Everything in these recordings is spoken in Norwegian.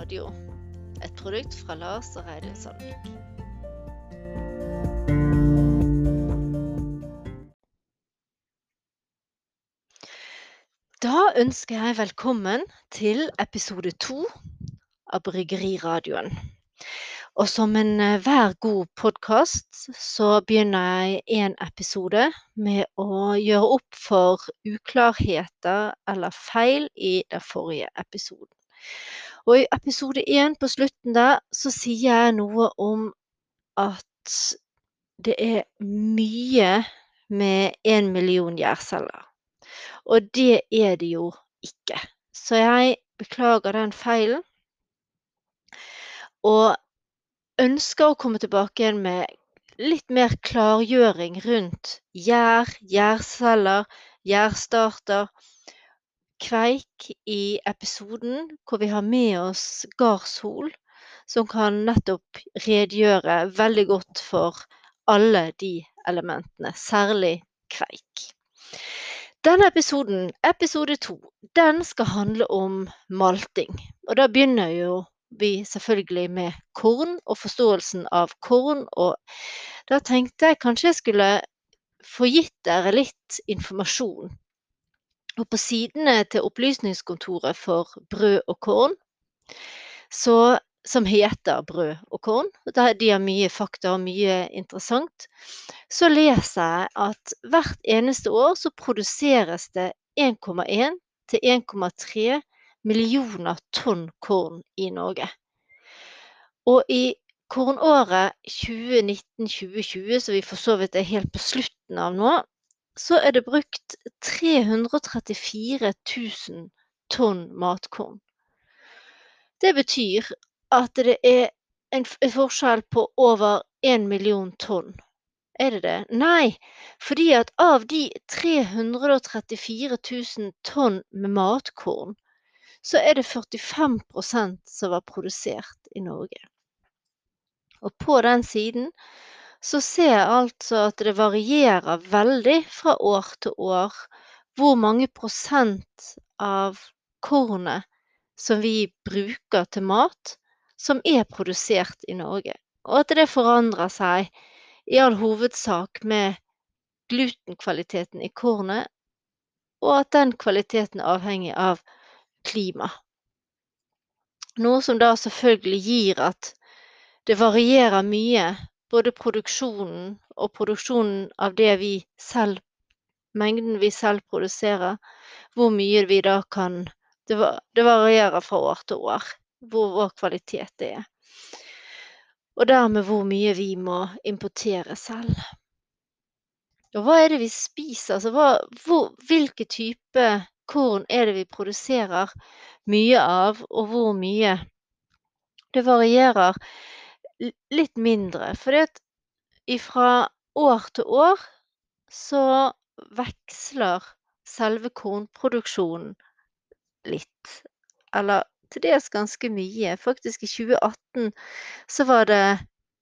radio. Et produkt fra Lars og Reidun Sandvik. Da ønsker jeg velkommen til episode to av Bryggeriradioen. Og som enhver god podkast så begynner jeg en episode med å gjøre opp for uklarheter eller feil i den forrige episoden. Og i episode én på slutten der så sier jeg noe om at det er mye med én million gjærceller. Og det er det jo ikke. Så jeg beklager den feilen. Og ønsker å komme tilbake igjen med litt mer klargjøring rundt gjær, gjærceller, gjærstarter, kveik i episoden hvor vi har med oss Gardshol, som kan nettopp redegjøre veldig godt for alle de elementene, særlig kveik. Denne episoden, episode to, den skal handle om malting. Og da begynner jo vi selvfølgelig med korn og forståelsen av korn. Og da tenkte jeg kanskje jeg skulle få gitt dere litt informasjon og på sidene til Opplysningskontoret for brød og korn, så, som heter Brød og korn, der de har mye fakta og mye interessant, så leser jeg at hvert eneste år så produseres det 1,1 til 1,3 millioner tonn korn i Norge. Og i kornåret 2019-2020, som vi for så vidt er helt på slutten av nå, så er det brukt 334 000 tonn matkorn. Det betyr at det er en forskjell på over 1 million tonn. Er det det? Nei, fordi at av de 334 000 tonn med matkorn, så er det 45% som var produsert i Norge. Og på den siden så ser jeg altså at det varierer veldig fra år til år hvor mange prosent av kornet som vi bruker til mat, som er produsert i Norge. Og at det forandrer seg i all hovedsak med glutenkvaliteten i kornet, og at den kvaliteten er avhengig av klima. Noe som da selvfølgelig gir at det varierer mye både produksjonen og produksjonen av det vi selv Mengden vi selv produserer, hvor mye vi da kan Det, varierer fra år til år hvor vår kvalitet er. Og dermed hvor mye vi må importere selv. Og hva er det vi spiser? Altså, hva, hvor, hvilke type korn er det vi produserer mye av, og hvor mye? Det varierer litt mindre. For fra år til år så veksler selve kornproduksjonen litt. Eller til dels ganske mye. Faktisk i 2018 så var det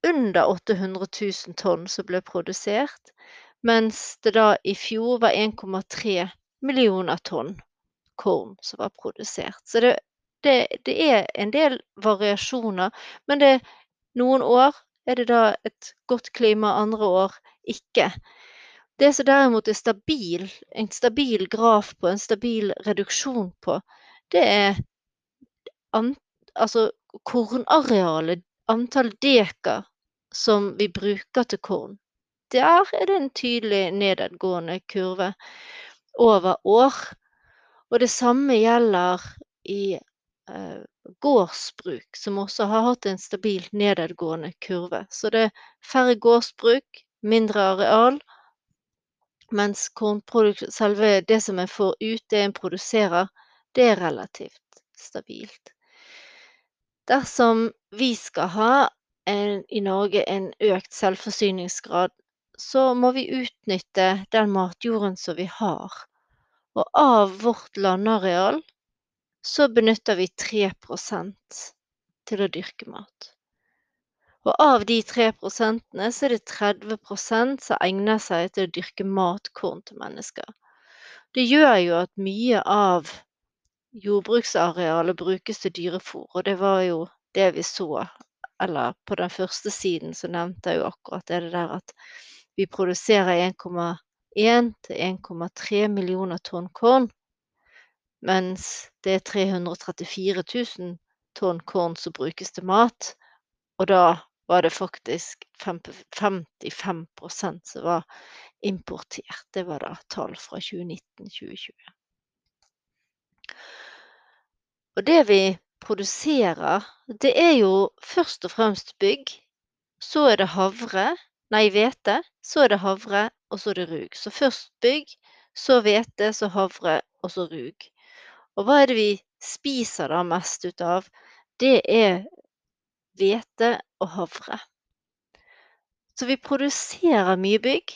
under 800 000 tonn som ble produsert, mens det da i fjor var 1,3 millioner tonn korn som var produsert. Så det, det, det, er en del variasjoner, men det noen år er det da et godt klima, andre år ikke. Det som derimot er stabil, en stabil graf på, en stabil reduksjon på, det er an, altså kornarealet, antall dekar som vi bruker til korn. Der er det en tydelig nedadgående kurve over år. Og det samme gjelder i eh, gårdsbruk som også har hatt en stabil nedadgående kurve. Så det er færre gårdsbruk, mindre areal, mens selve det som en får ut, det en produserer, det er relativt stabilt. Dersom vi skal ha en, i Norge en økt selvforsyningsgrad, så må vi utnytte den matjorden som vi har. Og av vårt landareal så benytter vi 3 til å dyrke mat. Og av de 3 prosentene så er det 30 som egner seg til å dyrke matkorn til mennesker. Det gjør jo at mye av jordbruksarealet brukes til dyrefôr, og det var jo det vi så. Eller på den første siden så nevnte jeg jo akkurat det der at vi produserer 1,1 til 1,3 millioner tonn korn, mens det er 334 000 tonn korn som brukes til mat. Og da var det faktisk 55% som var importert. Det var da tall fra 2019-2020. Og det vi produserer, det er jo først og fremst bygg. Så er det havre, nei hvete. Så er det havre, og så er det rug. Så først bygg, så hvete, så havre, og så rug. Og hva er det vi spiser da mest ut av? Det er hvete og havre. Så vi produserer mye bygg,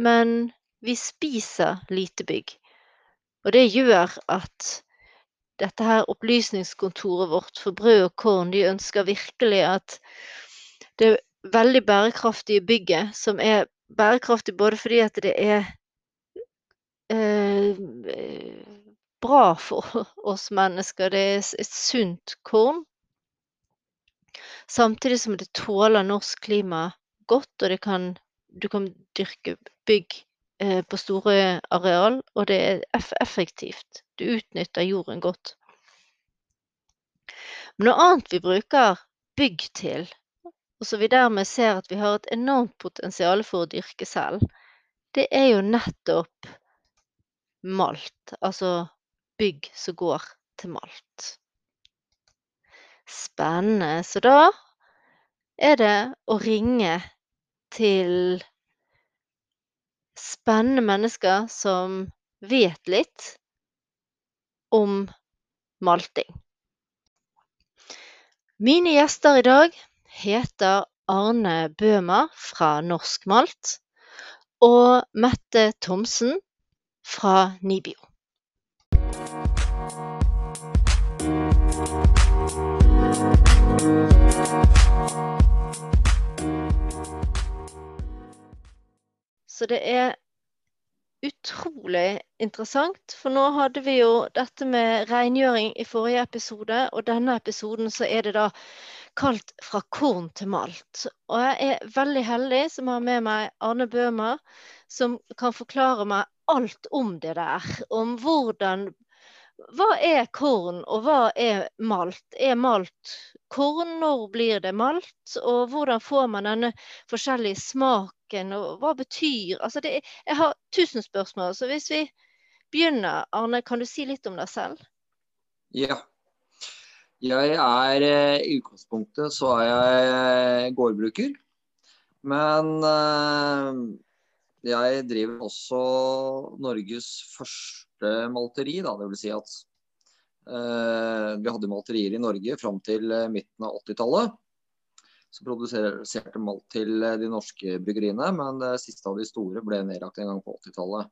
men vi spiser lite bygg. Og det gjør at dette her opplysningskontoret vårt for brød og korn, de ønsker virkelig at det veldig bærekraftige bygget, som er bærekraftig både fordi at det er bra for oss mennesker, det er et sunt korn, samtidig som det tåler norsk klima godt, og kan, du kan dyrke bygg Eh, på store areal, og det er effektivt. Du utnytter jorden godt. Men noe annet vi bruker bygg til, og så vi dermed ser at vi har et enormt potensial for å dyrke selv, det er jo nettopp malt. Altså bygg som går til malt. Spennende. Så da er det å ringe til spennende mennesker som vet litt om malting. Mine gjester i dag heter Arne Bøhmer fra Norsk Malt og Mette Thomsen fra Nibio. Så det er utrolig interessant, for nå hadde vi jo dette med rengjøring i forrige episode, og denne episoden så er det da kalt 'Fra korn til malt'. Og jeg er veldig heldig som har med meg Arne Bøhmer, som kan forklare meg alt om det der. Om hvordan Hva er korn, og hva er malt? Er malt korn? Når blir det malt? Og hvordan får man denne forskjellige smaken, og hva betyr Altså, det, jeg har tusen spørsmål. Så hvis vi begynner, Arne, kan du si litt om deg selv? Ja. Jeg er eh, I utgangspunktet så er jeg eh, gårdbruker. Men eh, jeg driver også Norges første malteri, da. Det vil si at vi hadde malterier i Norge fram til midten av 80-tallet som produserte malt til eh, de norske bryggeriene. Men det siste av de store ble nedlagt en gang på 80-tallet.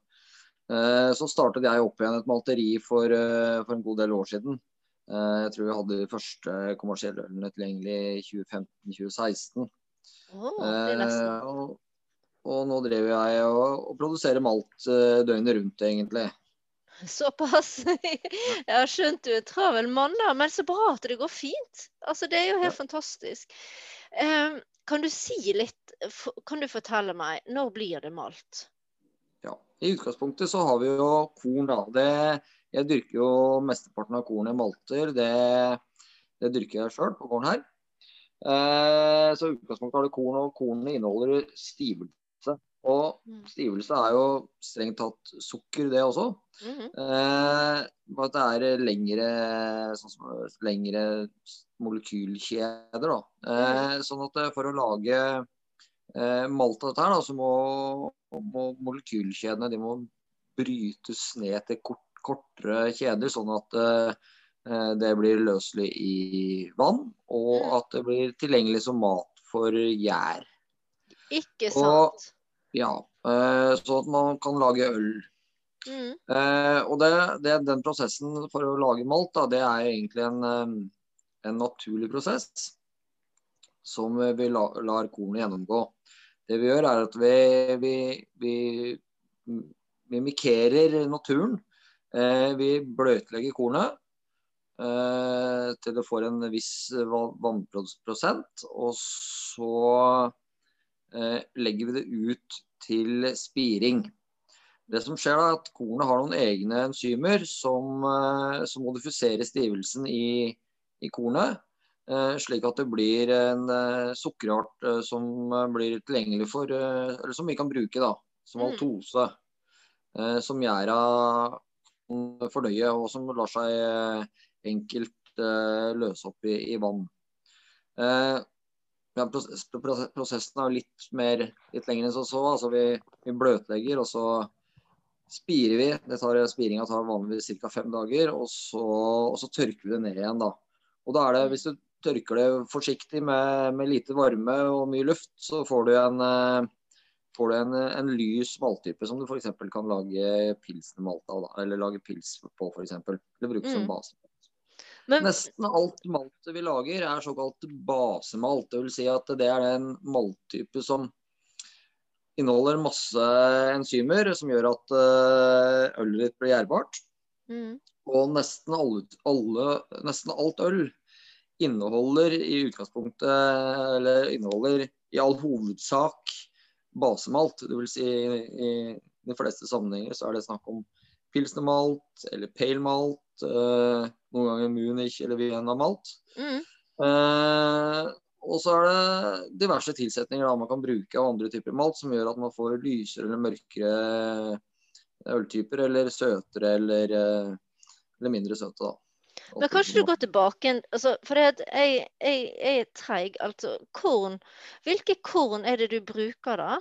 Eh, så startet jeg opp igjen et malteri for, eh, for en god del år siden. Jeg tror vi hadde de første kommersielle ølene tilgjengelig i 2015-2016. Oh, og, og, nå driver jeg og, og produserer malt døgnet rundt, egentlig. Såpass. Jeg har skjønt du er travel mann, da, men så bra at det går fint. Altså, Det er jo helt ja. fantastisk. Um, kan du si litt, kan du fortelle meg, når blir det malt? Ja, I utgangspunktet så har vi jo korn, da. Det, jeg dyrker jo mesteparten av kornet i malter. Det, det dyrker jeg sjøl på gården her. Uh, så i utgangspunktet har du korn, og kornet inneholder stivelse. Og mm. stivelse er jo strengt tatt sukker, det også. Mm -hmm. eh, at det er lengre, sånn lengre molekylkjeder. Da. Eh, mm. sånn at eh, for å lage eh, malt av dette her, da, så må, må molekylkjedene de må brytes ned til kort, kortere kjeder, sånn at eh, det blir løselig i vann, og mm. at det blir tilgjengelig som mat for gjær. Ikke sant. Og, ja, eh, så at man kan lage øl. Mm. Eh, og det, det, den prosessen for å lage malt, da, det er egentlig en en naturlig prosess som vi lar kornet gjennomgå. Det vi gjør, er at vi, vi, vi mimikerer naturen Eh, vi bløtlegger kornet eh, til det får en viss vannprosent. Og så eh, legger vi det ut til spiring. Det som skjer er at Kornet har noen egne enzymer som, eh, som modifiserer stivelsen i, i kornet. Eh, slik at det blir en eh, sukkerart eh, som blir tilgjengelig for Eller som vi kan bruke da, som Mm. altose. Som gjæra kan fordøye, og som lar seg enkelt løse opp i, i vann. Ja, prosessen er litt, mer, litt lenger enn som så. Altså vi, vi bløtlegger, og så spirer vi. Det tar, spiringa tar vanligvis ca. fem dager. Og så, og så, tørker vi det ned igjen. da. Og da er det, Hvis du tørker det forsiktig med, med lite varme og mye luft, så får du en, får du en, en lys malttype som du f.eks. kan lage pilsnermalt av. Da, eller lage pils på, f.eks. Eller bruke som Mm. base. Men, Nesten alt maltet vi lager er såkalt basemalt. Det vil si at det er en malttype som inneholder masse enzymer som gjør at eh, ølet ditt blir gjærbart. mm, Og nesten, alle, alle, nesten alt øl inneholder i utgangspunktet Eller inneholder i all hovedsak basemalt. Det vil si i de fleste sammenhenger så er det snakk om pilsnermalt eller pale malt. Eh, noen ganger Munich eller Vienna malt. mm, Eh, og så er det diverse tilsetninger da, man kan bruke av andre typer malt som gjør at man får lysere eller mørkere øltyper, eller søtere eller, eh, eller mindre søte. da. Men kanskje du går tilbake altså, for jeg, jeg, jeg er treig. Altså, korn. Hvilke korn er det du bruker da?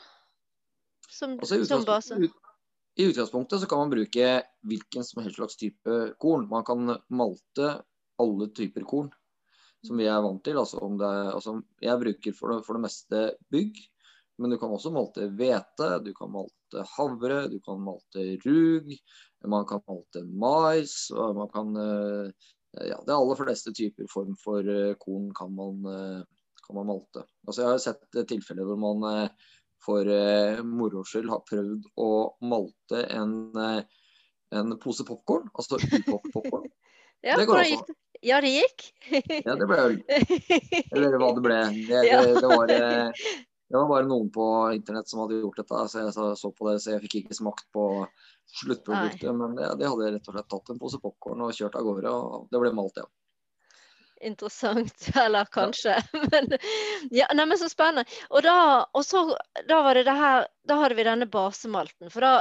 Som, Altså, som base? ut- I utgangspunktet så kan man bruke hvilken som helst slags type korn. Man kan malte alle typer korn som vi er vant til. Altså, er- altså, jeg bruker for det, for det meste bygg, men du kan også malte hvete, du kan malte havre, du kan malte rug, man kan malte mais. og man kan, eh, ja, Det aller fleste typer form for eh, korn kan man, eh, kan man malte. Altså, jeg har sett tilfeller hvor man for eh, moro skyld har prøvd å malte en, eh, en pose popkorn, altså upop-popkorn. Ja, det går også. Ja, det gikk. Ja, det ble øl. Eller hva det ble. Det, det, det, var, eh, det var bare noen på internett som hadde gjort dette, så jeg så, på det, så jeg fikk ikke smakt på sluttproduktet. Men de hadde rett og slett tatt en pose popkorn og kjørt av gårde, og det ble malt, ja. Interessant, eller kanskje. Men, ja, nei, men så spennende. Og, da, og så, da var det det her Da hadde vi denne basemalten. For da,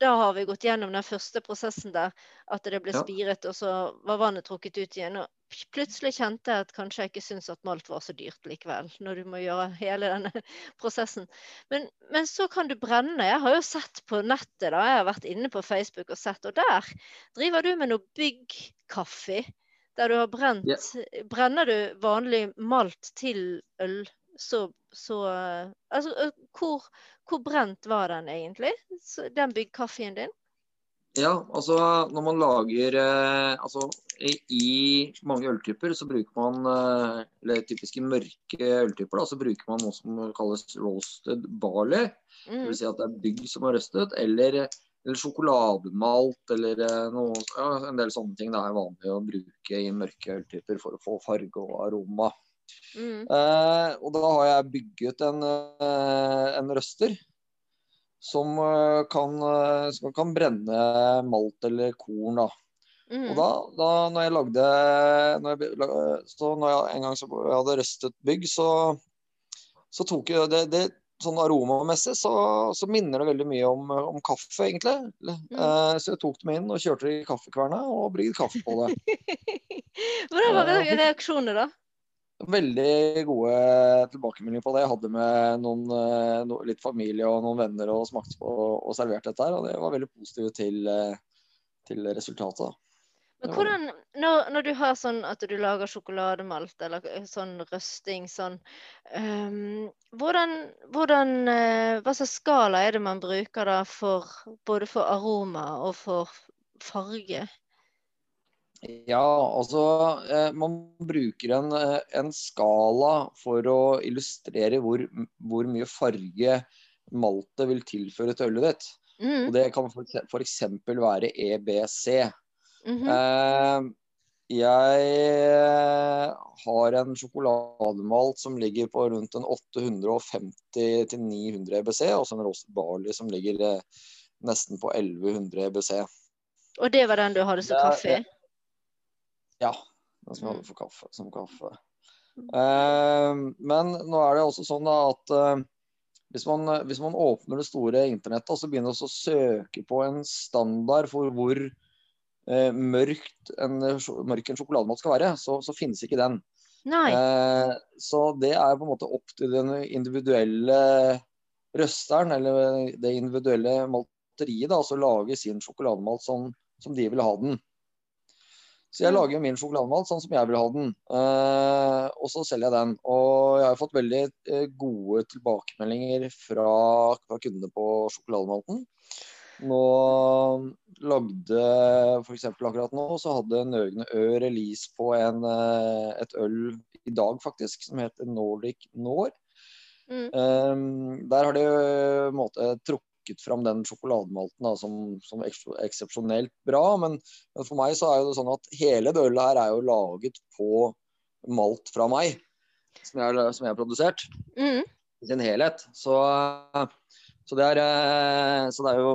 da har vi gått gjennom den første prosessen der. At det ble Ja. spiret, og så var vannet trukket ut igjen. Og plutselig kjente jeg at kanskje jeg ikke syntes at malt var så dyrt likevel. Når du må gjøre hele denne prosessen. Men, men så kan du brenne. Jeg har jo sett på nettet, da. Jeg har vært inne på Facebook og sett, og der driver du med noe byggkaffe. Der du har brent yeah. Brenner du vanlig malt til øl, så, så eh, Altså, hvor, hvor brent var den egentlig? Så, den byggkaffen din? Ja, altså når man lager eh, Altså i, mange øltyper så bruker man eh, Eller typiske mørke øltyper, da, så bruker man noe som kalles roasted barley. Mm. vil si at det er bygg som er røstet, eller, eller sjokolademalt, eller eh, noe, ja, en del sånne ting det er vanlig å bruke i mørke øltyper for å få farge og aroma. Mm. Eh, og da har jeg bygget en, eh, en røster som eh, kan, som kan brenne malt eller korn. da. Mm. Og da, da når jeg lagde når jeg, så når jeg en gang så jeg hadde røstet bygg, så, så tok jeg det, det Sånn aromamessig så, så minner det veldig mye om, om kaffe, egentlig. Eh, så jeg tok dem inn og kjørte det i kaffekverna og brygget kaffe på det. Hvordan var det reaksjonene da? Veldig gode tilbakemeldinger på det. Jeg hadde med noen, eh, no, litt familie og noen venner og smakte på og servert dette her, og det var veldig positive til, eh, til resultatet. Men hvordan, når, når du har sånn at du lager sjokolademalt eller sånn røsting sånn um, hvordan, hvordan eh, Hva slags skala er det man bruker da for både for aroma og for farge? Ja, altså eh, man bruker en, eh, en skala for å illustrere hvor, hvor mye farge maltet vil tilføre til ølet ditt. Mm. Og det kan f.eks. være EBC. Mhm. Eh, jeg eh, har en sjokolademalt som ligger på rundt en 850-900 EBC, og så en roasted barley som ligger eh, nesten på 1100 EBC. Og det var den du hadde som Det kaffe? Ja, den som jeg Mm. hadde for kaffe, som kaffe. Uh, men nå er det også sånn da at uh, hvis, man, hvis man åpner det store internettet og så begynner å søke på en standard for hvor mørkt en, mørk en sjokolademat skal være, så, så finnes ikke den. Eh, så det er på en måte opp til den individuelle røsteren, eller det individuelle malteriet, da, altså lage sin sjokolademalt som, som de vil ha den. Så jeg Mm. lager min sjokolademalt sånn som jeg vil ha den, eh, og så selger jeg den. Og jeg har fått veldig eh, gode tilbakemeldinger fra, fra kundene på sjokolademalten. Nå lagde f.eks. akkurat nå, så hadde Nøgne Ø release på en, eh, et øl i dag, faktisk, som heter Nordic Nord. Mm. Um, der har de eh, måte trukket fram den sjokolademalten da, som, som eks- eksepsjonelt bra. Men, men for meg så er det sånn at hele det ølet her er jo laget på malt fra meg, som jeg, som jeg har produsert Mm. i sin helhet. Så, så, det, er, eh, så det er jo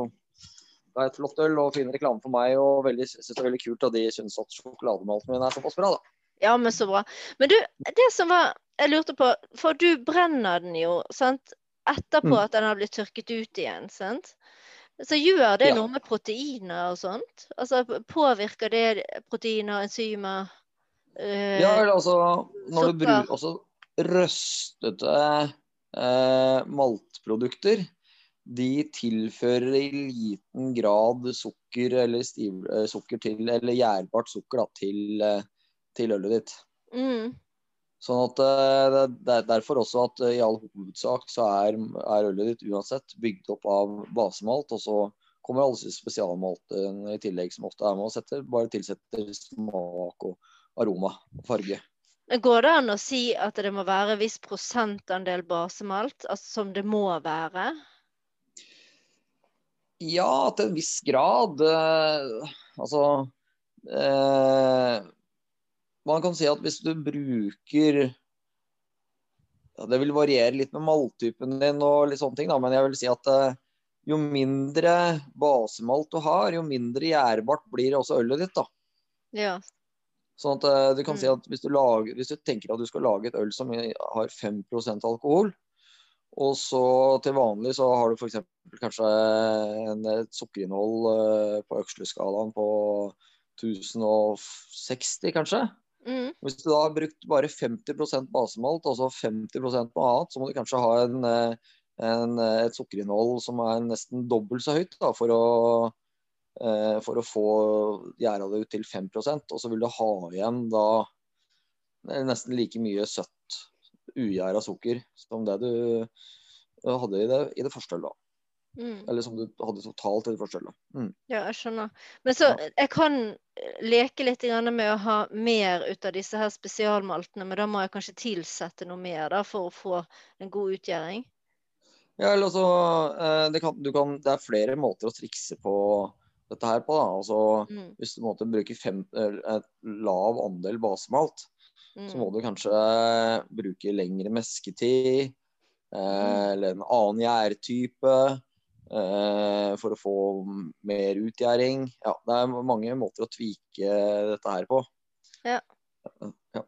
det er et flott øl og fin reklame for meg. Og veldig, synes det er veldig kult at de syns at sjokolademalten min er såpass bra. da. Ja, men så bra. Men du, det som var Jeg lurte på For du brenner den jo, sant? Etterpå Mm. at den har blitt tørket ut igjen, sant? Så gjør det Ja. noe med proteiner og sånt? Altså påvirker det proteiner, enzymer øh, Ja, altså når du bruker også røstete eh, maltprodukter, de tilfører i liten grad sukker eller stiv, eh, sukker til, eller gjærbart sukker da, til, eh, til ølet ditt. mm, Sånn at eh, det er derfor også at i all hovedsak så er, er ølet ditt uansett bygd opp av basemalt, og så kommer alle disse spesialmaltene i tillegg som ofte er med og setter, bare tilsetter smak og aroma og farge. Går det an å si at det må være en viss prosentandel basemalt, altså som det må være? Ja, til en viss grad. Eh, altså eh, Man kan si at hvis du bruker ja, Det vil variere litt med malttypen din og litt sånne ting, da, men jeg vil si at eh, jo mindre basemalt du har, jo mindre gjærbart blir også ølet ditt. da. Ja. Sånn at eh, du kan si Mm. at hvis du, lager, hvis du tenker at du skal lage et øl som har 5% alkohol, og så til vanlig så har du f.eks. kanskje en, et sukkerinnhold eh, på øksleskalaen på 1060, kanskje. Mm. Hvis du da har brukt bare 50% basemalt, og så 50 noe annet, så må du kanskje ha en, eh, en, eh, et sukkerinnhold som er nesten dobbelt så høyt da, for å for å få gjæra det ut til 5% og så vil du ha igjen da nesten like mye søtt ugjæra sukker som det du eh, hadde i det, i det første ølet. Mm. Eller som du hadde totalt i det første ølet. Mm. Ja, jeg skjønner. Men så Ja. jeg kan eh, leke litt med å ha mer ut av disse her spesialmaltene, men da må jeg kanskje tilsette noe mer da, for å få en god utgjæring? Ja, eller altså, det, kan, du kan, det er flere måter å trikse på dette her på. da. Altså, Mm. hvis du bruker fem, et lav andel basemalt, så må Mm. du kanskje bruke lengre mesketid, eh, eller en annen gjærtype, eh, for å få mer utgjæring. Ja, det er mange måter å tvike dette her på. Ja. Ja.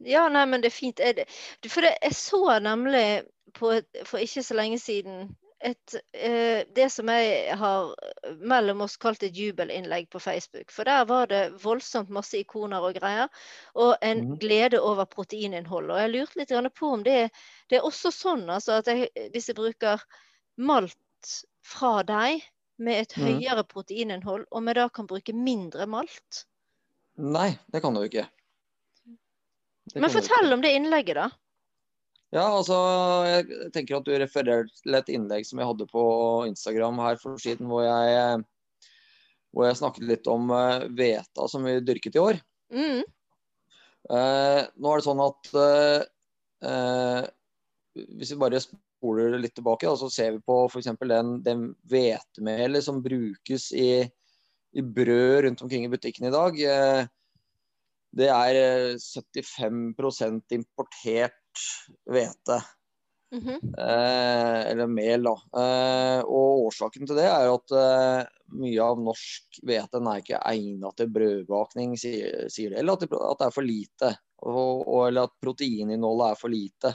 Ja, nei, men det er fint. Det, for jeg så nemlig på, for ikke så lenge siden et, eh, det som jeg har mellom oss kalt et jubelinnlegg på Facebook. For der var det voldsomt masse ikoner og greier, og en mm. glede over proteininnhold. Og jeg lurte litt på om det, det er også sånn altså at jeg, hvis jeg bruker malt fra deg med et høyere høyere proteininnhold, om jeg da kan bruke mindre malt. Nei, det kan du ikke. Det Men fortell ikke. om det innlegget, da. Ja, altså, jeg tenker at du refererer til et innlegg som jeg hadde på Instagram her for siden, hvor jeg, hvor jeg snakket litt om eh, hveta som vi dyrket i år. Mm. Eh, nå er det sånn at eh, eh, hvis vi bare spoler litt tilbake, da, så ser vi på f.eks. den, den hvetemelet som brukes i, i, brød rundt omkring i butikken i dag. Eh, det er 75% importert hvete. Mm -hmm. eh, eller mel, da. Eh, og årsaken til det er at eh, mye av norsk hvete er ikke egnet til brødbakning, sier, sier det. Eller at det, at det, er for lite. Og, og, eller at proteininnholdet er for lite.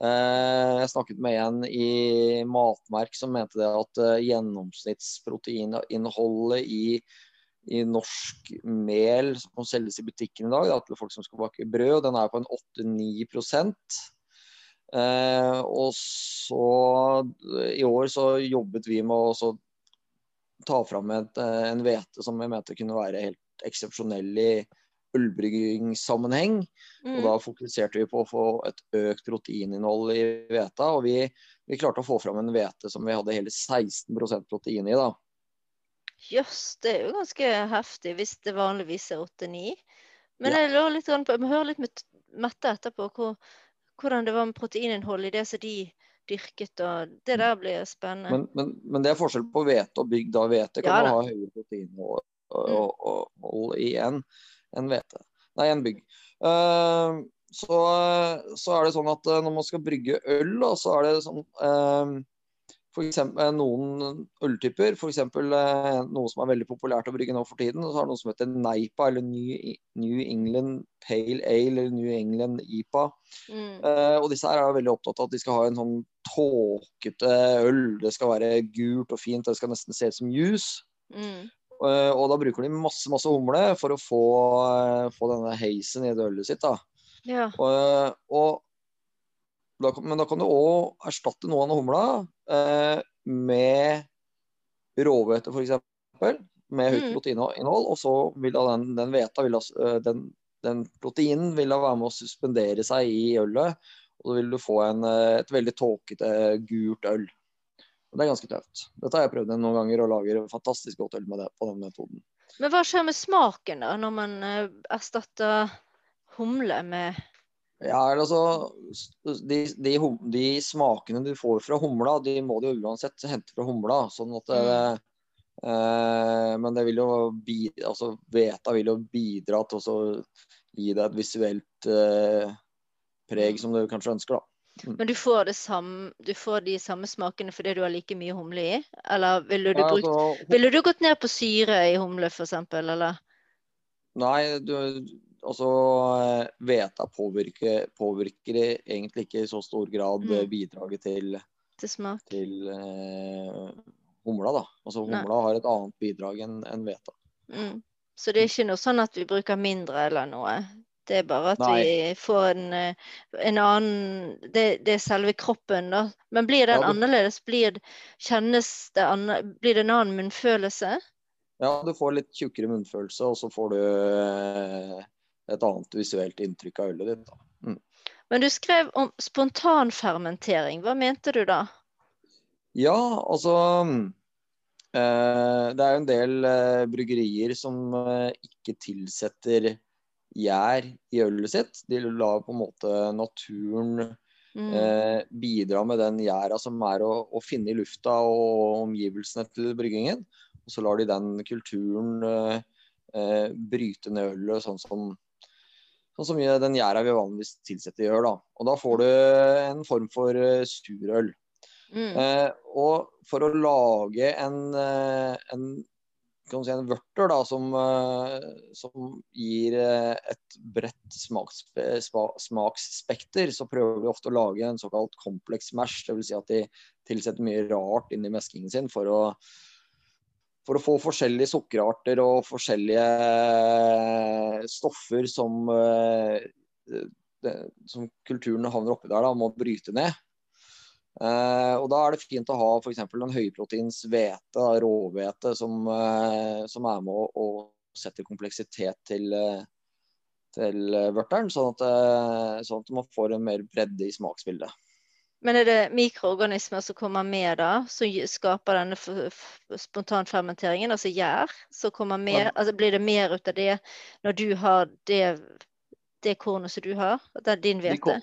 Eh, jeg snakket med en i Matmerk som mente det at eh, gjennomsnittsproteininnholdet i, i norsk mel som selges i butikken i dag, da, til folk som skal bake brød, den er på en 8-9 Eh, og så i år så jobbet vi med å ta fram et, eh, en hvete som vi mente kunne være helt eksepsjonell i ølbryggingssammenheng. Mm. Og da fokuserte vi på å få et økt proteininnhold i hveta. Og vi, vi klarte å få fram en hvete som vi hadde hele 16% protein i. da. Jøss, det er jo ganske heftig hvis det vanligvis er 8-9. Men ja. jeg lurer litt på, vi hører litt med Mette etterpå hvor, hvordan det var med proteininnholdet i det som de dyrket. og Det der blir spennende. Men, men, men det er forskjell på hvete og bygd hvete. Kan ja, ha høyere proteininnhold mm. i en, en hvete. Nei, en bygg. Uh, så, så, er det sånn at når man skal brygge øl, da, så er det sånn uh, for eksempel, eh, noen øltyper, f.eks. Eh, noe som er veldig populært å brygge nå for tiden. så har noe som heter Neipa, eller New, England Pale Ale, eller New England IPA. Mm. Eh, og disse her er veldig opptatt av at de skal ha en sånn tåkete øl. Det skal være gult og fint, det skal nesten se ut som juice. Mm. Eh, og da bruker de masse masse humle for å få, eh, få denne heisen i det ølet sitt. da. Ja. Og, og da, men da kan du òg erstatte noe av humla eh, med råhvete, f.eks. Med høyt mm. proteininnhold. Og så vil da den, den veta vil da, den, den, proteinen vil da være med å suspendere seg i ølet. Og så vil du få en, eh, et veldig tåkete, gult øl. Og det er ganske tøft. Dette har jeg prøvd noen ganger og lager fantastisk godt øl med det, på den metoden. Men hva skjer med smaken da, når man eh, erstatter humle med ja, altså de, de, de, smakene du får fra humla, de må du uansett hente fra humla. sånn at det, mm. eh, Men det vil jo bidra, altså Veta vil jo bidra til å gi deg et visuelt eh, preg mm. som du kanskje ønsker, da. Mm. Men du får, samme, du får, de samme smakene fordi du har like mye humle i? Eller ville du, brukt, ja, altså, ville du gått ned på syre i humle, f.eks., eller? Nei, du, altså Veta eh, påvirker, påvirker egentlig ikke i så stor grad mm. bidraget til, til, smak. til uh, humla. da. Altså Humla Nei. har et annet bidrag enn en Veta. Mm. Så det er ikke noe sånn at vi bruker mindre eller noe? Det er bare at Nei. vi får en, eh, en annen det, det, er selve kroppen, da. Men blir den ja, det... annerledes? Blir, kjennes det anner, blir det en annen munnfølelse? Ja, du får litt tjukkere munnfølelse, og så får du et annet visuelt inntrykk av ølet ditt. Mm. Men du skrev om spontanfermentering. Hva mente du da? Ja, altså eh, Det er jo en del eh, bryggerier som eh, ikke tilsetter gjær i ølet sitt. De lar på en måte naturen mm. eh, bidra med den gjæra som er å, å, finne i lufta og omgivelsene til bryggingen. Og så lar de den kulturen eh, eh, bryte ned ølet, sånn som Sånn mye den gjæra vi vanligvis tilsetter gjør. da. Og da får du en form for uh, surøl. Mm. Eh, og for å lage en, uh, en, si, en vørter da, som, uh, som gir et bredt smaksspe, smaksspekter, så prøver vi ofte å lage en såkalt kompleks mash. Dvs. Si at de tilsetter mye rart inn i meskingen sin for å for å få forskjellige sukkerarter og forskjellige eh, stoffer som, eh, som kulturen havner oppi der, da, må bryte ned. Eh, og Da er det fint å ha f.eks. en høyproteins hvete, råhvete, som, som, er med å, å sette kompleksitet til, til vørteren, sånn at, sånn at man får en mer bredde i smaksbildet. Men er det mikroorganismer som kommer med da, som skaper denne spontanfermenteringen, altså gjær? som kommer med, altså Blir det mer ut av det når du har det, det kornet som du har? Det er din hvete?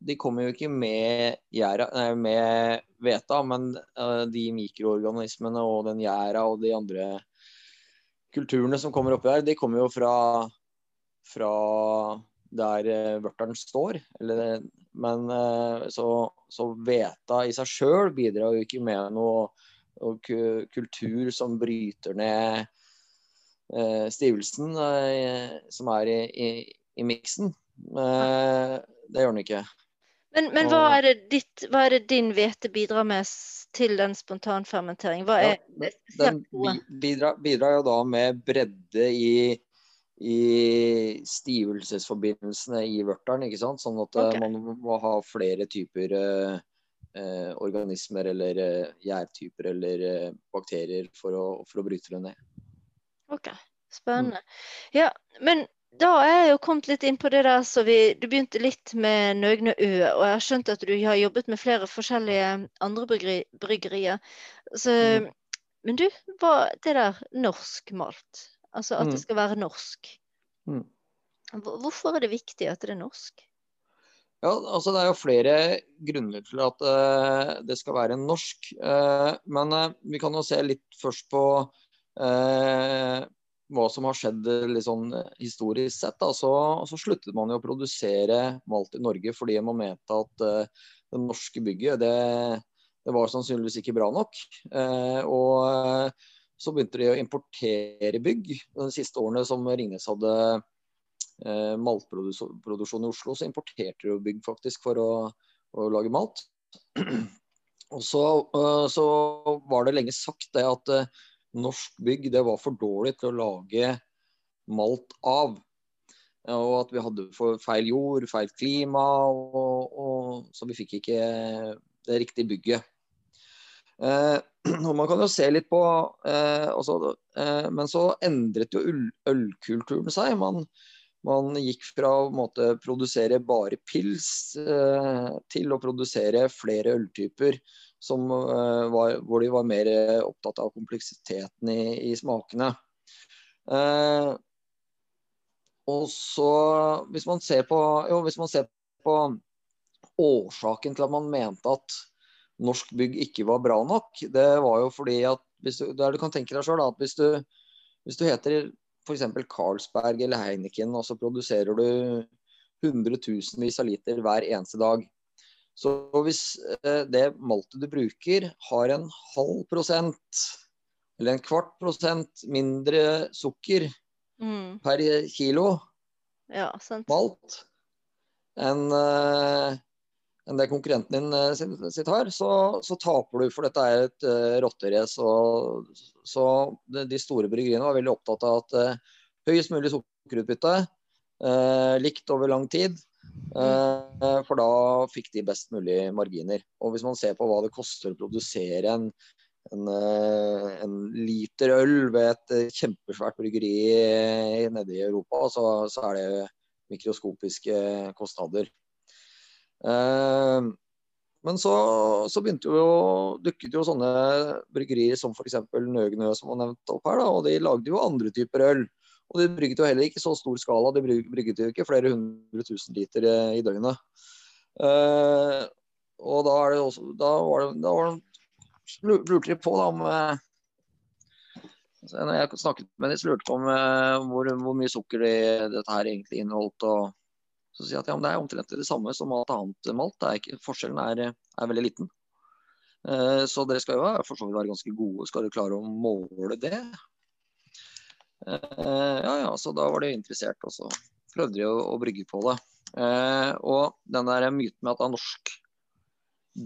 de kommer jo ikke med, gjæra, nei, med hveta, men uh, de mikroorganismene og den gjæra og de andre kulturene som kommer oppi der, de kommer jo fra, fra der uh, vørteren står. Eller, men uh, så, så veta i seg sjøl bidrar jo ikke med noe, kultur som bryter ned stivelsen som er i, i, i miksen. det gjør den ikke. Men, men hva, er ditt, hva er det din hvete bidrar med til den spontanfermenteringen? Hva er ja, Den bidrar, bidrar, jo da med bredde i, i stivelsesforbindelsene i vørteren, ikke sant? Sånn at eh, okay. man må ha flere typer eh, eh organismer eller eh, gjærtyper eller eh, bakterier for å, for å, bryte det ned. OK. Spennende. Mm. Ja, men da er jeg jo kommet litt inn på det der så vi Du begynte litt med Nøgne Ø, og jeg har skjønt at du har jobbet med flere forskjellige andre bryggerier. Så, mm. Men du, hva, det der norsk malt, altså at mm. det skal være norsk. Mm. Hvorfor er det viktig at det er norsk? Ja, altså Det er jo flere grunner til at uh, det skal være norsk. Uh, men uh, vi kan jo se litt først på hva som har skjedd litt sånn historisk sett, da, så, så, sluttet man jo å produsere malt i Norge fordi man mente at det norske bygget det, det, var sannsynligvis ikke bra nok. Og så begynte de å importere bygg. De siste årene som Ringnes hadde maltproduksjon i Oslo, så importerte de bygg faktisk for å, å lage malt. Og så, så, var det lenge sagt det at norsk bygg det var for dårlig til å lage malt av. Og at vi hadde feil jord, feil klima, og, og, så vi fikk ikke det riktige bygget. Eh, og man kan jo se litt på eh, også, eh, Men så endret jo ølkulturen seg. Man, man gikk fra å produsere bare pils til å produsere flere øltyper som, var, hvor de var mer opptatt av kompleksiteten i, i smakene. Eh, og så, hvis man ser på, jo, hvis man ser på årsaken til at man mente at norsk bygg ikke var bra nok, det var jo fordi at hvis du, der du kan tenke deg selv, at hvis du, hvis du heter f.eks. Carlsberg eller Heineken, og så produserer du hundretusenvis av liter hver eneste dag, så hvis eh, det maltet du bruker har en halv prosent eller en kvart prosent mindre sukker mm. per kilo ja, malt enn uh, enn det konkurrenten din sitt, sitt, har, så, så, taper du. For dette er et uh, rotterace. Så de, store bryggeriene var veldig opptatt av at uh, høyest mulig sukkerutbytte, likt over lang tid, Uh, for da fikk de best mulig marginer. Og hvis man ser på hva det koster å produsere en, en, eh, en liter øl ved et eh, kjempesvært bryggeri nede i Europa, så, så er det mikroskopiske kostnader. Men så, så jo, dukket jo sånne bryggerier som f.eks. Nøgnø, som var nevnt opp her. Da, og de lagde jo andre typer øl. Og de brygget jo heller ikke så stor skala, de brygget jo ikke flere hundre tusen liter eh, i døgnet. Uh, og da, er det også, da var det, da var det lurte de på da, om Når jeg snakket med dem, lurte de på om hvor, hvor, mye sukker de, dette her egentlig inneholdt. og så sier jeg at ja, det er omtrent det samme som alt annet malt. Ikke, forskjellen er, er, veldig liten. så dere skal jo for så vidt være ganske gode. Skal dere klare å måle det? Eh, ja, ja, så da var de interessert, og så prøvde de å, å brygge på det. Eh, og den der myten med at norsk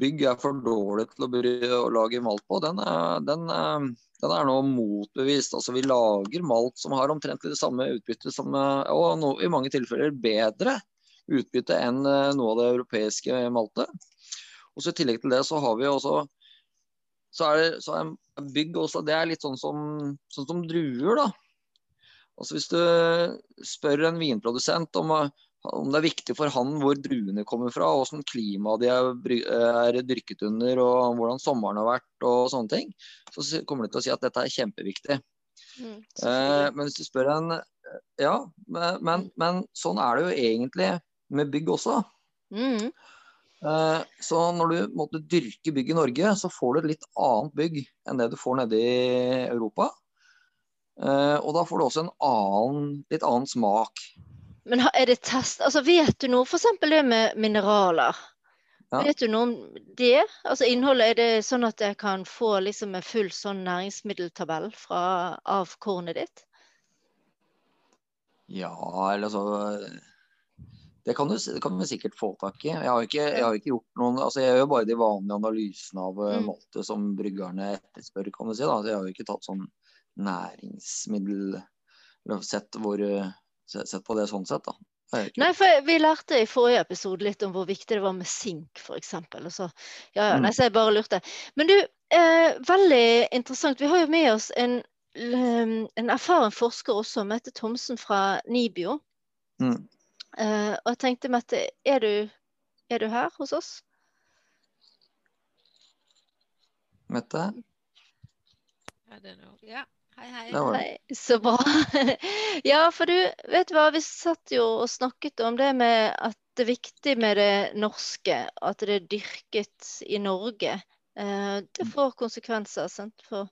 bygg er for dårlig til å, å lage malt på, den er, den, den er, nå motbevist. Altså Vi lager malt som har omtrent det samme utbytte som, og no, i mange tilfeller bedre utbytte enn noe av det europeiske Malte. Og så I tillegg til det så har vi også så er, så er bygg også, det er litt sånn som, sånn som druer. da Altså Hvis du spør en vinprodusent om, om, det er viktig for han hvor druene kommer fra, hvordan klima de er, er, dyrket under, og hvordan sommeren har vært, og sånne ting, så kommer de til å si at dette er kjempeviktig. Mm, eh, men hvis du spør en Ja, men, men, men, sånn er det jo egentlig med bygg også. Mm. Eh, så når du måtte dyrke bygg i Norge, så får du et litt annet bygg enn det du får nede i Europa. Eh, og da får du også en annen, litt annen smak. Men er det test... Altså, vet du noe f.eks. det med mineraler? Ja. Vet du noe om det? Altså innholdet, er det sånn at jeg kan få liksom en full sånn næringsmiddeltabell fra, av kornet ditt? Ja, eller altså Det kan du, det kan vi sikkert få tak i. Jeg har ikke, jeg har ikke gjort noen altså Jeg gjør bare de vanlige analysene av eh, Mm. malte som bryggerne etterspør, kan du si. da. Jeg har jo ikke tatt sånn næringsmiddel Eller sett, hvor, eh, sett på det sånn sett, da. Nei, for vi lærte i forrige episode litt om hvor viktig det var med sink, f.eks. Så, ja, ja, Mm. nei, så jeg bare lurte. Men du, eh, veldig interessant. Vi har jo med oss en, en erfaren forsker også, Mette Thomsen fra NIBIO. Mm. Eh, og jeg tenkte, Mette, er du, er du her hos oss? Mette? Ja, hei, hei. Nei, så bra. ja, for du, vet du hva, vi satt jo og snakket om det med at det er viktig med det norske, at det er dyrket i Norge. Uh, det får konsekvenser sant, for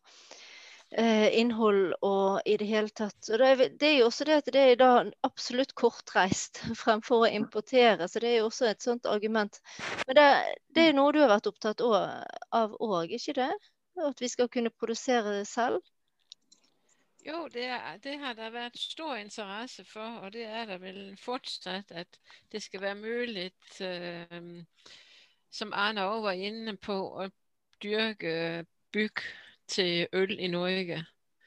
innhold og i det hele tatt. Og det er, jo også det at det er da absolutt kortreist fremfor å importere, så det er jo også et sånt argument. Men det, det er noe du har vært opptatt av òg, ikke det? At vi skal kunne produsere det selv? Jo, det, det har det vært stor interesse for, og det er det vel fortsatt, at det skal være mulig, øh, som Arne òg var inne på, å dyrke bygg til øl i Norge.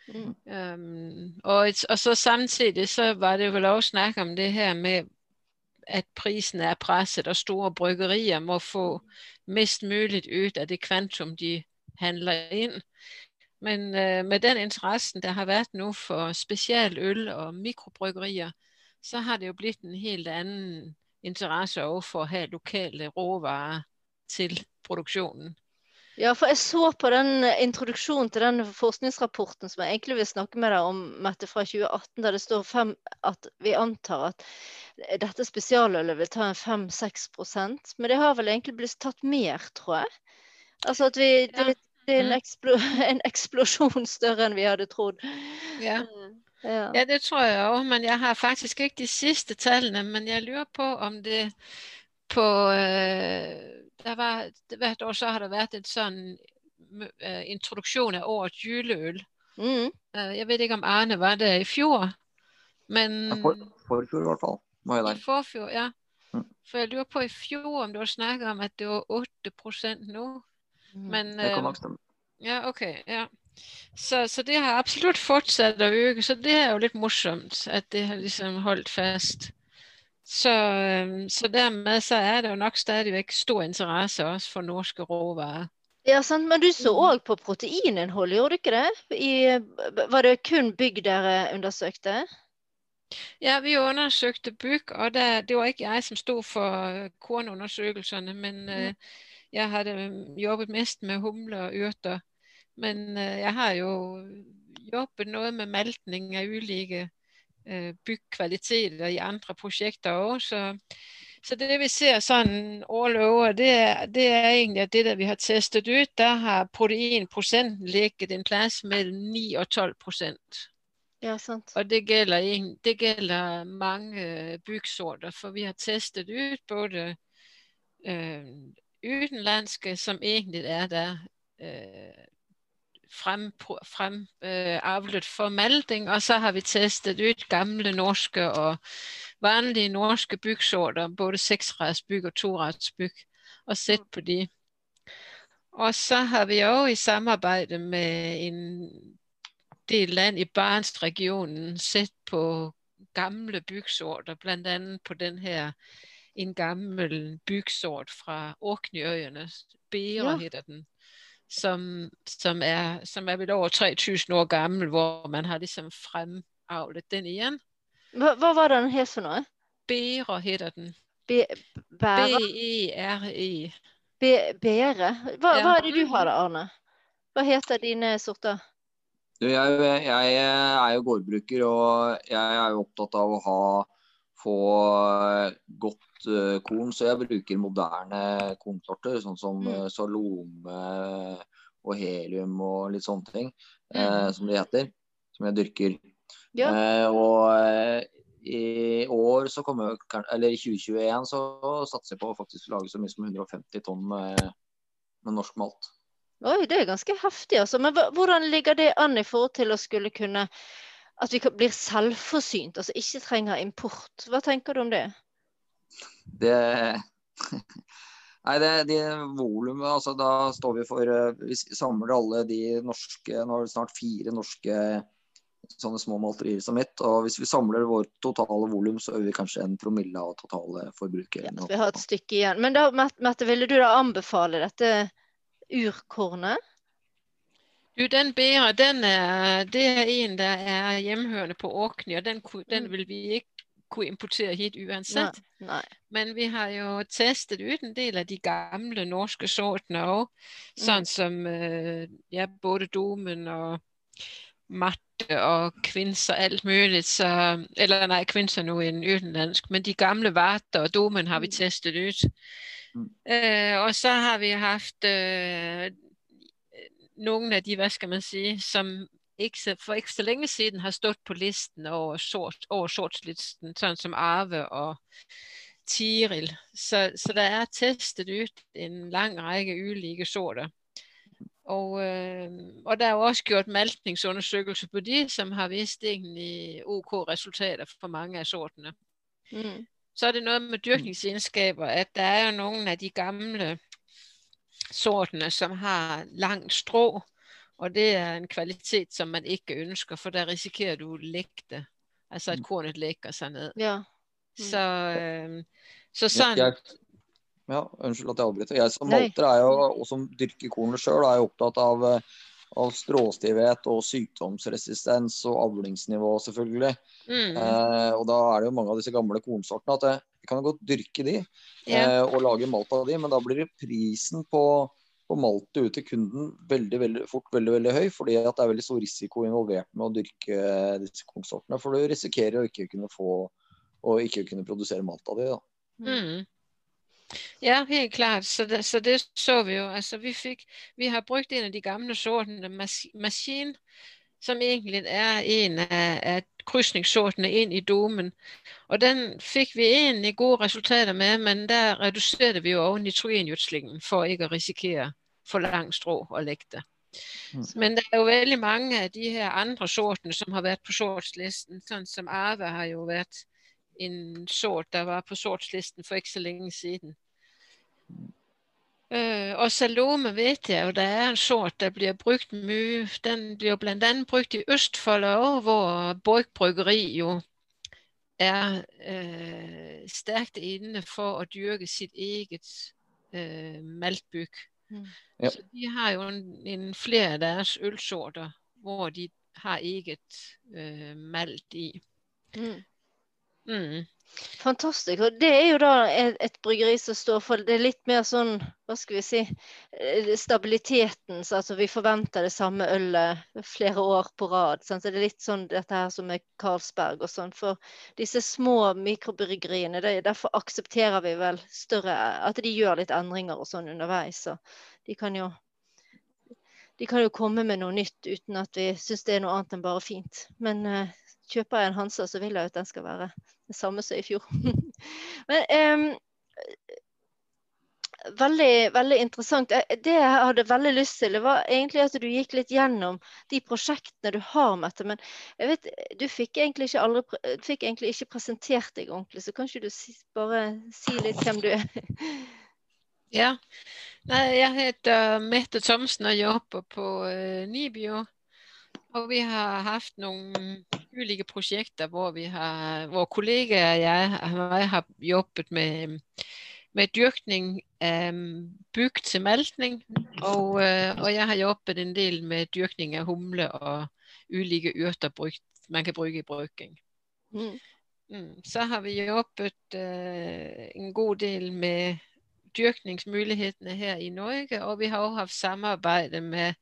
Mm. Um, og, et- og så samtidig så var det vel også snakk om det her med at prisen er presset, og store bryggerier må få mest mulig ut av det kvantum de handler inn. Men uh, med den interessen der har vært nå for spesialøl og mikrobryggerier, så har det jo blitt en helt annen interesse overfor for å ha lokale råvarer til produksjonen. Ja, for jeg så på den eh, introduksjonen til den forskningsrapporten som jeg egentlig vil snakke med deg om, Mette, fra 2018, der det står fem, at vi antar at dette spesialølet vil ta en 5-6% Men det har vel egentlig blitt tatt mer, tror jeg. Altså at vi, det, det er en, Mm. eksplo, en eksplosjon større enn vi hadde trodd. Ja. Ja. Ja, det tror jeg òg, men jeg har faktisk ikke de siste tallene. Men jeg lurer på om det på det, var, Hvert år så har det vært en sånn øh, introduksjon av årets juleøl. Mm. Øh, jeg vet ikke om Arne var det i fjor, men Ja, for, forfjor i hvert fall. Var jeg der. forfjor, ja. Mm. For jeg lurer på i fjor om du har snakket om at det var 8 nå. Mm. Men Det kan nok stemme. Ja, ok. Ja. Så, så det har absolutt fortsatt å øke, så det er jo litt morsomt at det har liksom holdt fast. Så, så dermed så er det jo nok stadig vekk stor interesse også for norske råvarer. Ja, sant. Men du så Mm. òg på proteininnhold, gjorde du ikke det? I, var det kun bygg dere undersøkte? Ja, vi undersøkte bygg, og det, det var ikke jeg som sto for kornundersøkelsene, men uh, jeg hadde jobbet mest med humler og urter. Men uh, jeg har jo jobbet noe med meltning av ulike øh, byggkvaliteter i andre prosjekter òg. Så, så det vi ser sånn all over, det, det er egentlig at det der vi har testet ut, der har proteinprosenten ligget en plass mellom 9 og 12% Ja, sant. og det gjelder, det gjelder mange øh, byggsorter, for vi har testet ut både øh, utenlandske, som egentlig er der øh, frem, frem øh, avlet for malting, og så har vi testet ut gamle norske og vanlige norske byggsorter, både seksradsbygg og toradsbygg, og sett på de. Og så har vi også i samarbeid med en del land i Barentsregionen sett på gamle byggsorter, bl.a. på den her en gammel byggsort fra Orkneyøyene. Bera Ja. heter den. Som, som, er, som er vel over 3000 år gammel, hvor man har liksom fremavlet den igjen. Hva, hva var det den het for noe? Bære heter den. B-e-r-e. Be, bære? Hva, Ja. hva er det du har da, Arne? Hva heter dine sorter? Du, jeg, jeg er jo gårdbruker, og jeg er jo opptatt av å ha få godt korn. Så jeg bruker moderne kornsorter, sånn som mm. Salome og helium og litt sånne ting, mm. som de heter. Som jeg dyrker. Ja. og i år så kommer Eller i 2021 så satser jeg på å faktisk lage så mye som 150 tonn med, med norsk malt. Oi, det er ganske heftig, altså. Men hvordan ligger det an i forhold til å skulle kunne At vi blir selvforsynt, altså ikke trenger import. Hva tenker du om det? Det Nei, det, det volumet altså Da står vi for eh, Vi samler alle de norske Nå har vi snart fire norske sånne små malterier som mitt. Og hvis vi samler vårt totale volum, så øver vi kanskje en promille av totale forbruket. Ja, vi har et stykke igjen. Men da, Mette, ville du da anbefale dette urkornet? Du, den BA, den er, det er en der er hjemhørende på Åkny, og den, den mm. vil vi ikke kunne importere hit uansett. Nei, nei. Men vi har jo testet ut en del av de gamle norske sortene òg. Sånn mm. som ja, både Domen og matte og kvinser, alt mulig. Så, eller nei, kvinser nå en utenlandsk, men de gamle Vater og domen har vi mm. testet ut. Mm. Uh, og så har vi hatt uh, noen av de, hva skal man si, som ikke, for ikke så lenge siden har stått på listen over, short, over sortslisten, sånn som Arve og Tiril. Så, så det er testet ut en lang rekke ulike sorter. Og, øh, og, det er også gjort maltningsundersøkelser på de, som har vist egentlig OK resultater for mange av sortene. Mm. Så er det noe med dyrkningsegenskaper, at det er jo noen av de gamle sortene som har langt strå. Og det er en kvalitet som man ikke ønsker, for da risikerer du å lekke det. Altså at mm. kornet lekker seg ned. Ja. Mm. Så, øh, så sånn ja, unnskyld at jeg avbryter. Jeg som malter er jo, og som dyrker kornet sjøl, er jo opptatt av, eh, av stråstivhet og sykdomsresistens og avlingsnivå, selvfølgelig. Mm. Eh, og da er det jo mange av disse gamle kornsortene at jeg kan godt dyrke de ja. eh, og lage malt av de, men da blir det prisen på, på maltet ut til kunden veldig veldig fort veldig, veldig høy, fordi det er veldig stor risiko involvert med å dyrke disse kornsortene. For du risikerer å ikke kunne få og ikke kunne produsere malt av det. Mm. Ja, helt klart. Så det, så det så vi jo. Altså, vi, fikk, vi har brukt en av de gamle sortene Maskin, som egentlig er en av, krysningsshortene inn i domen. Og den fikk vi egentlig gode resultater med, men der reduserte vi jo også nitrogengjødslingen for ikke å risikere for lang strå og lekte. Mm. Men det er jo veldig mange av de her andre sortene som har vært på sortslisten, sånn som Arve har jo vært en sort der var på sortslisten for ikke så lenge siden. Uh, og Salome vet jeg, jo det er en sort der blir brukt mye. Den blir bl.a. brukt i Østfold òg, hvor Borch bryggeri jo er uh, sterkt inne for å dyrke sitt eget uh, maltbygg. Mm. Ja. Så de har jo en, en flere av deres ølsorter hvor de har eget malt i. Mm. Mm. Fantastisk. Og det er jo da et, et, bryggeri som står for Det er litt mer sånn, hva skal vi si, eh, stabiliteten. Så altså vi forventer det samme ølet flere år på rad. Sånn. Så det er litt sånn dette her som med Carlsberg og sånn. For disse små mikrobryggeriene, det, derfor aksepterer vi vel større At de gjør litt endringer og sånn underveis. Så de kan jo de kan jo komme med noe nytt uten at vi syns det er noe annet enn bare fint. Men uh, kjøper jeg en Hansa, så vil jeg at den skal være det samme som i fjor. Men um, veldig, veldig interessant. Eh, det jeg hadde veldig lyst til, det var egentlig at du gikk litt gjennom de prosjektene du har, Mette. Men jeg vet, du fikk egentlig ikke, aldri, fikk egentlig ikke presentert deg ordentlig, så kan ikke du bare si litt hvem du er? Ja, Nei, jeg heter Mette Thomsen og jobber på uh, Nibio. Og vi har hatt noen ulike prosjekter hvor, vi har, hvor kollegaer og jeg, har jobbet med, med dyrkning av bygg til maltning. Og, øh, og, jeg har jobbet en del med dyrkning av humle og ulike urter man kan bruke i brygning. Mm. Mm. Så har vi jobbet uh, en god del med dyrkningsmulighetene her i Norge, og vi har også hatt samarbeid med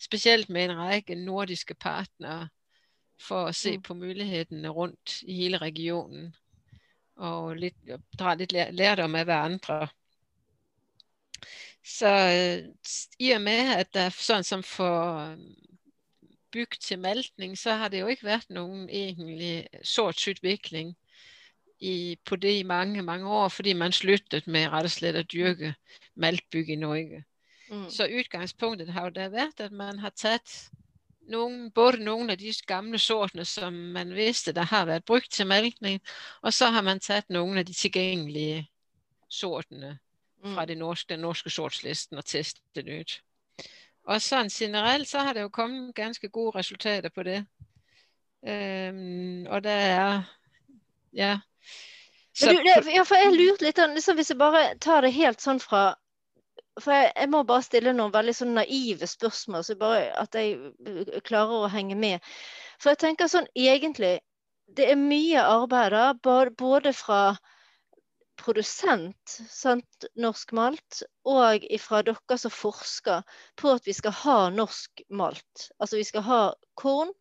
spesielt med en rekke nordiske partnere for å se på mulighetene rundt i hele regionen. og litt, dra litt lærdom av hverandre. Så øh, i og med, at det er sånn som for øh, byg til melting, så har det jo ikke vært noen egentlig sortsutvikling i, på det i mange, mange år, fordi man sluttet med rett og slett å dyrke maltbyg i Norge. Mm. Så utgangspunktet har jo da vært at man har taget nogle, både noen av de gamle sortene, som man visste der har vært brukt til melkning, og så har man tatt noen av de tilgjengelige sortene fra den norske, den norske sortslisten og testet ut. Og sånn generelt, så har det jo kommet ganske gode resultater på det. Um, og det er, ja. Så, du, det, ja, for jeg lurte litt, liksom, hvis jeg bare tar det helt sånn fra for jeg, jeg, må bare stille noen veldig sånn naive spørsmål, så bare at jeg øh, klarer å henge med. For jeg tenker sånn egentlig Det er mye arbeid da, både fra produsent, sant, norsk malt, og fra dere som forsker på at vi skal ha norsk malt. Altså vi skal ha korn,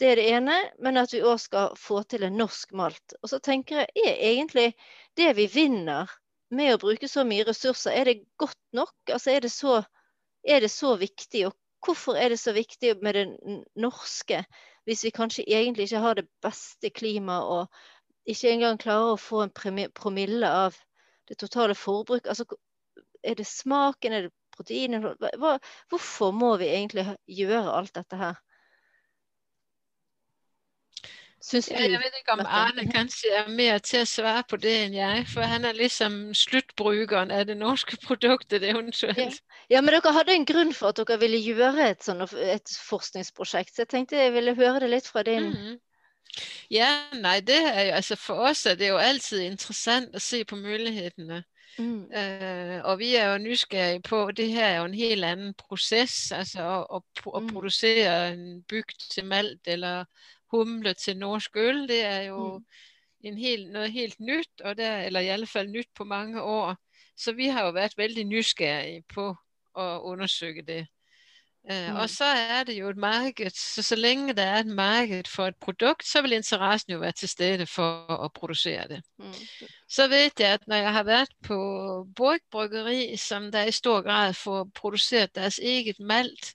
det er det ene, men at vi òg skal få til en norsk malt. Og så tenker jeg, er egentlig det vi vinner med å bruke så mye ressurser, er det godt nok? Altså er det så, er det så viktig? Og hvorfor er det så viktig med det norske, hvis vi kanskje egentlig ikke har det beste klimaet og ikke engang klarer å få en promille av det totale forbruk? Altså, er det smaken, er det proteinet? Hvorfor må vi egentlig gjøre alt dette her? Synes ja, jeg vet ikke om Arne kanskje er mer til å svare på det enn jeg, for han er liksom sluttbrukeren av det norske produktet eventuelt. Ja. ja, men dere hadde en grunn for at dere ville gjøre et, sånt, et forskningsprosjekt, så jeg tenkte jeg ville høre det litt fra din mm. Ja, nei, det er jo, altså for oss er det jo alltid interessant å se på mulighetene. Mm. Uh, og vi er jo nysgerrige på, det her er jo en helt annen prosess, altså å, å, å mm. produsere en bygd til malt eller humle til norsk øl. Det er jo mm. en helt, nytt, helt nyt, og det, eller i alle fall nyt på mange år. Så vi har jo vært veldig nysgerrige på å undersøke det. Uh, mm. Og så er det jo et marked, så så lenge det er et marked for et produkt, så vil interessen jo være til stede for å produsere det. Mm. Så vet jeg at når jeg har vært på Borg Bryggeri, som der i stor grad får produsert deres eget malt,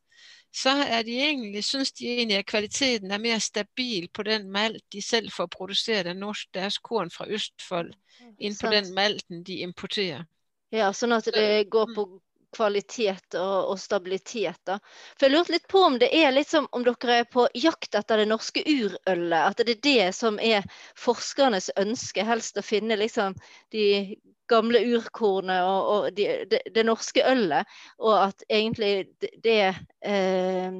så er de egentlig, synes de egentlig at kvaliteten er mer stabil på den malt de selv får produsert av norsk, deres korn fra Østfold, enn på den malten de importerer. Ja, sånn at det går på mm. Kvalitet og, og stabilitet. Da. For Jeg lurte litt på om det er litt som om dere er på jakt etter det norske urølet. At det er det som er forskernes ønske, helst å finne liksom de gamle urkornet og, og de, det, det, norske ølet, og at egentlig det, eh,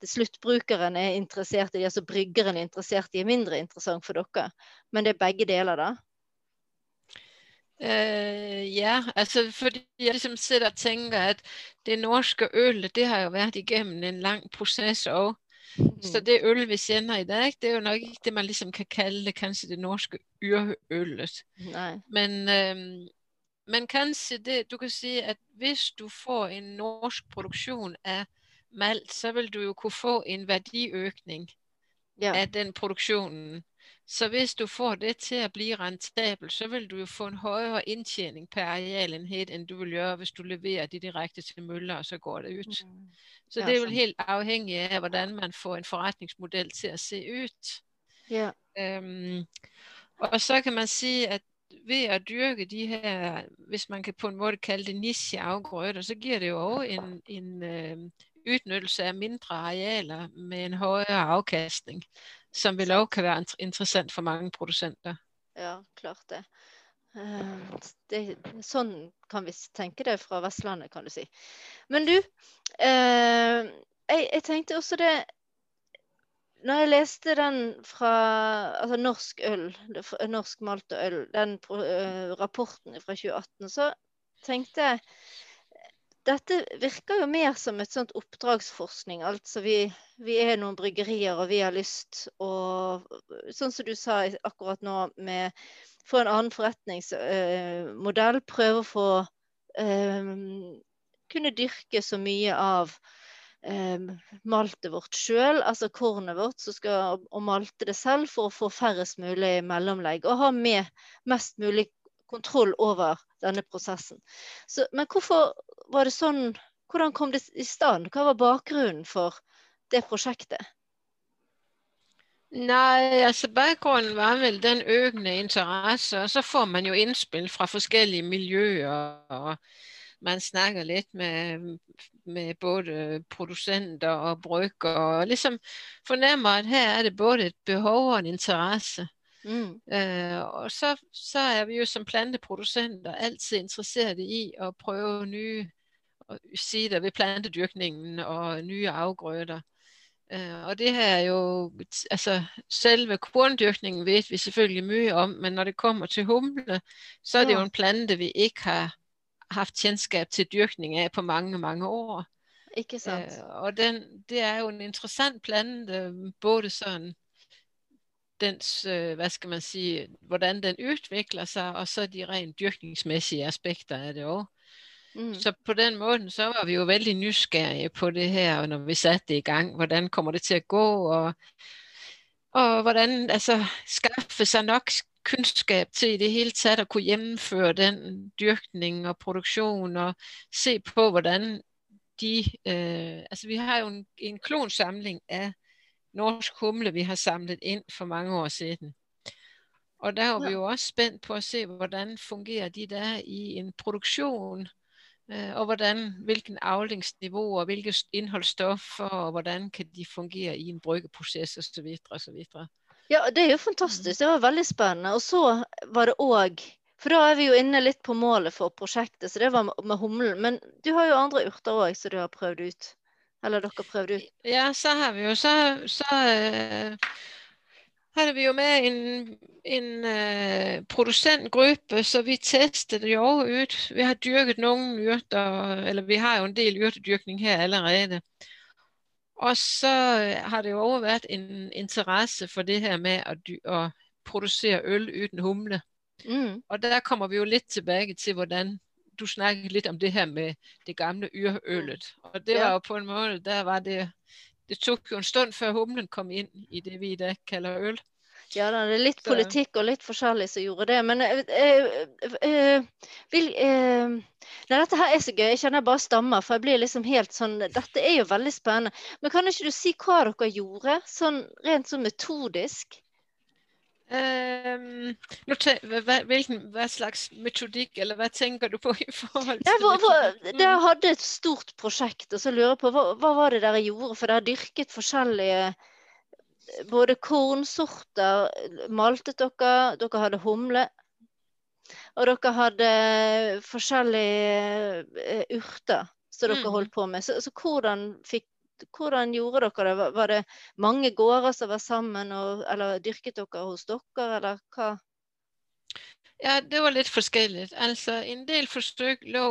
det sluttbrukeren er interessert i, altså bryggeren er interessert i, er mindre interessant for dere. Men det er begge deler, da? Uh, ja, altså fordi jeg liksom sitter og tenker at det norske ølet det har jo vært igjennom en lang prosess òg. Mm. Så det øl vi sender i dag, det er jo nok ikke det man liksom kan kalle det kanskje det norske urølet. Men, øhm, men kanskje det Du kan si at hvis du får en norsk produksjon av malt, så vil du jo kunne få en verdiøkning ja. av den produksjonen. Så hvis du får det til å bli rentabelt, så vil du jo få en høyere inntjening per arealenhet enn du vil gjøre hvis du leverer de direkte til møller, og så går det ut. Mm. Så det er jo helt avhengig av hvordan man får en forretningsmodell til å se ut. Ja. Um, og så kan man si at ved å dyrke de her, hvis man kan på en måte kalle det nisjeavgrøter, så gir det jo også en, en uh, utnyttelse av mindre arealer med en høyere avkastning som vil også kan være interessant for mange produsenter. Ja, klart det. Eh, det. Sånn kan vi tenke det fra Vestlandet, kan du si. Men du, eh, jeg, jeg tenkte også det når jeg leste den fra altså norsk øl, norsk malt og øl, den uh, rapporten fra 2018, så tenkte jeg dette virker jo mer som et sånt oppdragsforskning. Altså vi, vi, er noen bryggerier, og vi har lyst å Sånn som du sa akkurat nå, med få en annen forretningsmodell. Uh, prøve å få uh, Kunne dyrke så mye av eh, maltet vårt sjøl, altså kornet vårt, skal, og malte det selv for å få færrest mulig mellomlegg. Og ha med mest mulig kontroll over denne prosessen. Så, men hvorfor var det sånn Hvordan kom det i stand? Hva var bakgrunnen for det prosjektet? Nei, altså bakgrunnen var vel den økende interesse, og så får man jo innspill fra forskellige miljøer, og man snakker litt med, med både produsenter og brukere. og liksom fornemmer, at her er det både et behov og en interesse. Mm. Øh, og så, så er vi jo som planteproducenter altid interessert i at prøve nye sider ved plantedyrkningen og nye afgrøder. Uh, og det her er jo, altså selve korndyrkningen vet vi selvfølgelig mye om, men når det kommer til humle, så er det jo en plante vi ikke har haft kjennskap til dyrkning av på mange, mange år. Ikke sant. Uh, og den, det er jo en interessant plante, både sånn dens, uh, hva skal man si, hvordan den utvikler seg, og så de rent dyrkningsmæssige aspekter av det òg. Mm. Så på den måten så var vi jo veldig nysgerrige på det her når vi satte det i gang. Hvordan kommer det til å gå? Og, og hvordan altså, skaffe seg nok kunnskap til i det hele tatt å kunne gjennomføre den dyrkning og produksjon og se på hvordan de øh, Altså vi har jo en, en klonsamling av norsk humle vi har samlet inn for mange år siden. Og der var vi jo også spent på å se hvordan fungerer de der i en produksjon Øh, og hvordan, hvilken avlingsnivå og hvilke innholdsstoffer, og hvordan kan de fungere i en bryggeprosess osv. osv. Ja, det er jo fantastisk. Det var veldig spennende. Og så var det òg For da er vi jo inne litt på målet for prosjektet, så det var med humlen. Men du har jo andre urter òg som du har prøvd ut? Eller dere prøvde ut? Ja, så har vi jo så, så uh, hadde vi jo med en, en uh, produsentgruppe, så vi testet jo ut. Vi har dyrket noen urter, eller vi har jo en del urtedyrkning her allerede. Og så har det jo også vært en interesse for det her med å, å produsere øl uten humle. Mm. Og der kommer vi jo litt tilbake til hvordan du snakket litt om det her med det gamle yrølet. Og det var jo på en måte Der var det det tok jo en stund før humlen kom inn i det vi i dag kaller øl. Ja, det er litt politikk og litt forskjellig som gjorde det. Men eh, eh, eh, vil, nei, dette her er så gøy. Jeg kjenner jeg bare stammer, for jeg blir liksom helt sånn Dette er jo veldig spennende. Men kan ikke du si hva dere gjorde, sånn rent sånn metodisk? Um, hva, hvilken, hva, slags metodikk, eller hva tenker du på i forhold til ja, hva, for, Dere hadde et stort prosjekt, og så lurer jeg på hva, hva var det dere gjorde? For dere dyrket forskjellige både kornsorter maltet dere, dere hadde humle. Og dere hadde forskjellige uh, urter som dere mm. holdt på med. Så, så hvordan fikk hvordan gjorde dere det? Var det mange gårder som var sammen, og, eller dyrket dere hos dere, eller hva? Ja, det var litt forskjellig. Altså, en del forsøk lå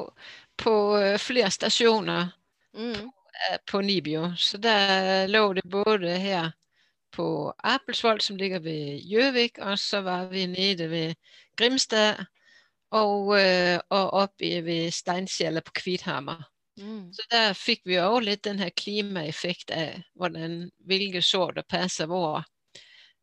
på uh, flere stasjoner mm. på, uh, på Nibio. Så der lå det både her på Apelsvoll, som ligger ved Gjøvik, og så var vi nede ved Grimstad og, uh, og oppe ved Steinkjeller på Kvithammer. Mm. Så der fikk vi òg litt den her av hvordan, hvilke det passer vår.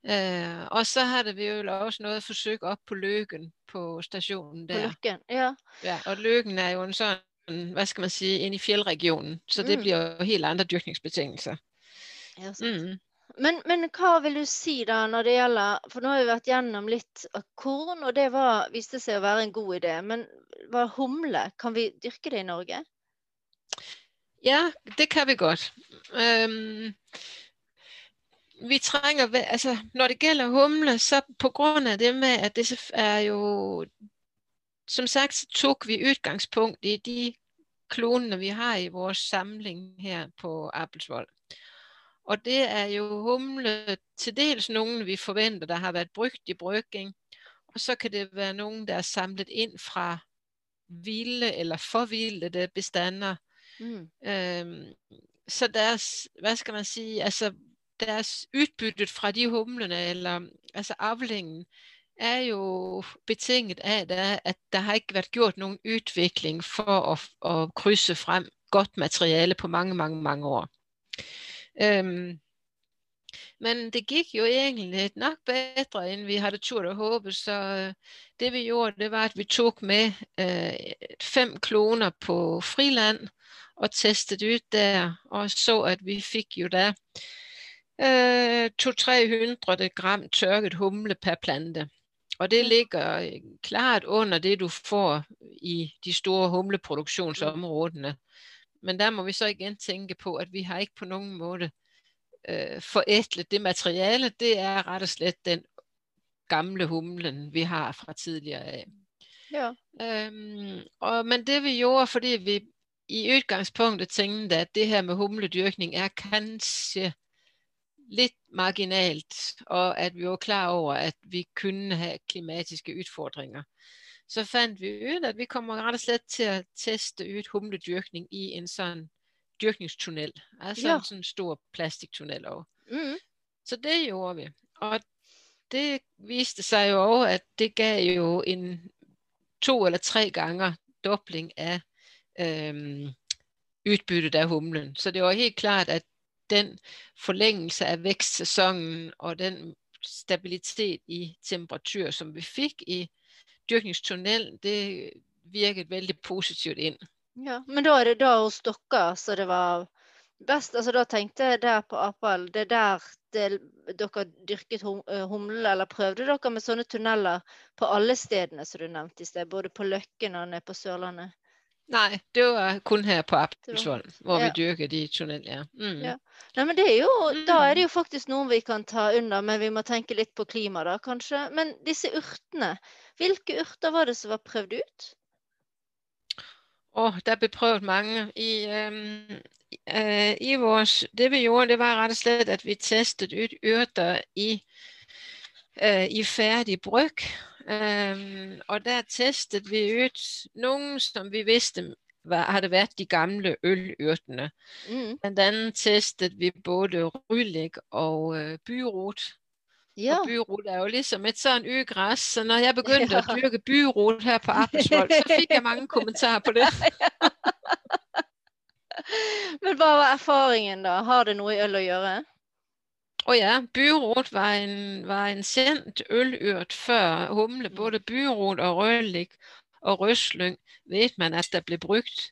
Eh, og så hadde vi jo også noe forsøk opp på Løken, på stasjonen der. På Løken, ja. ja. Og Løken er jo en sånn hva skal man si, inn i fjellregionen, så det mm. blir jo helt andre dyrkningsbetingelser. Ja, mm. men, men, hva vil du si da når det gjelder For nå har vi vært gjennom litt av korn, og det var, viste seg å være en god idé. Men hva humle, kan vi dyrke det i Norge? Ja, det kan vi godt. Um, vi trenger, altså Når det gjelder humle, så pga. det med at det er jo Som sagt så tok vi utgangspunkt i de klonene vi har i vår samling her på Appelsvoll. Og det er jo humle til dels noen vi forventer der har vært brukt i bryging. Og så kan det være noen der er samlet inn fra ville eller forvillede bestander Mm. Øhm, så deres, hva skal man si, altså deres utbyttet fra de humlene, eller altså avlingen, er jo betinget av det at det har ikke vært gjort noen utvikling for å, å krysse frem godt materiale på mange, mange, mange år. Øhm, men det gik jo egentlig nok bedre, end vi hadde turt og håpet. Så øh, det vi gjorde, det var, at vi tok med øh, fem kloner på friland og testet ut der, og så at vi fikk jo da eh, 200-300 gram tørket humle per plante. Og det ligger klart under det du får i de store humleproduksjonsområdene. Men der må vi så igjen tenke på at vi har ikke på noen måte eh, forædlet det materiale. Det er rett og slett den gamle humlen vi har fra tidligere av. Ja. Um, og, men det vi gjorde, fordi vi i utgangspunktet tenkte at det her med humledyrkning er kanskje litt marginalt, og at vi var klar over at vi kunne ha klimatiske utfordringer, så fant vi ut at vi kommer rett og slett til å teste ut humledyrkning i en sånn dyrkningstunnel. Altså Ja. en sånn stor plastikktunnel òg. Mm. Så det gjorde vi. Og det viste seg jo òg at det ga jo en to eller tre ganger dobling av øhm, utbyttet av humlen. Så det var helt klart at den forlengelse av vekstsesongen og den stabilitet i temperatur som vi fikk i dyrkningstunnelen, det virket veldig positivt inn. Ja, men da er det da hos dere så det var best. Altså da tenkte jeg der på Apal, det er der det, dere dyrket hum, humle, eller prøvde dere med sånne tunneler på alle stedene som du nevnte i sted, både på Løkken og nede på Sørlandet? Nei, det var kun her på Appelsvoll hvor Ja. vi dyrket i tunnelene. Ja. Mm. Ja. Nei, men det er jo, da er det Mm. jo faktisk noen vi kan ta unna, men vi må tenke litt på klima da, kanskje. Men disse urtene, hvilke urter var det som var prøvd ut? Å, oh, det ble prøvd mange. I, um, uh, i vores, det vi gjorde, det var rett og slett at vi testet ut urter i, uh, i ferdig brygg. Øhm, og der testet vi ut noen som vi visste var, hadde vært de gamle ølurtene. Mm. Blant annet testet vi både rylik og øh, byrot. Ja, Og byrot er jo liksom et sånn ugress. Så når jeg begynte Ja. å dyrke byrot her på Appelsvoll, så fikk jeg mange kommentarer på det. men hva var erfaringen da? Har det noe i øl å gjøre? Å ja, byrot var en, var en kjent ølurt før humle. Både byrot og rødlik og røslyng vet man at det ble brukt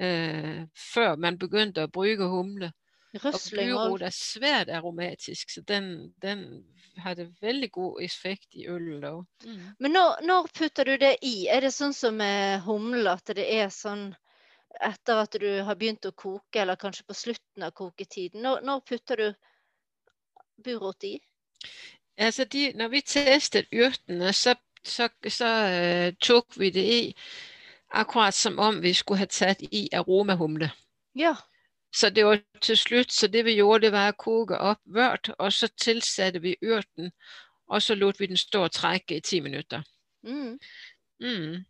eh, før man begynte å bruke humle. Og Røsling og byrot er svært aromatisk, så den, den hadde veldig god effekt i øl. Mm. Men når, når putter du det i? Er det sånn som med humle, at det er sånn etter at du har begynt å koke, eller kanskje på slutten av koketiden? Når, når putter du burot i? Altså de, når vi testet urtene, så, så, så uh, tok vi det i akkurat som om vi skulle ha tatt i aromahumle. Ja. Så det var til slutt, så det vi gjorde, det var å koke opp vørt, og så tilsatte vi urten, og så lot vi den stå og trekke i ti minutter. Mm. Mm.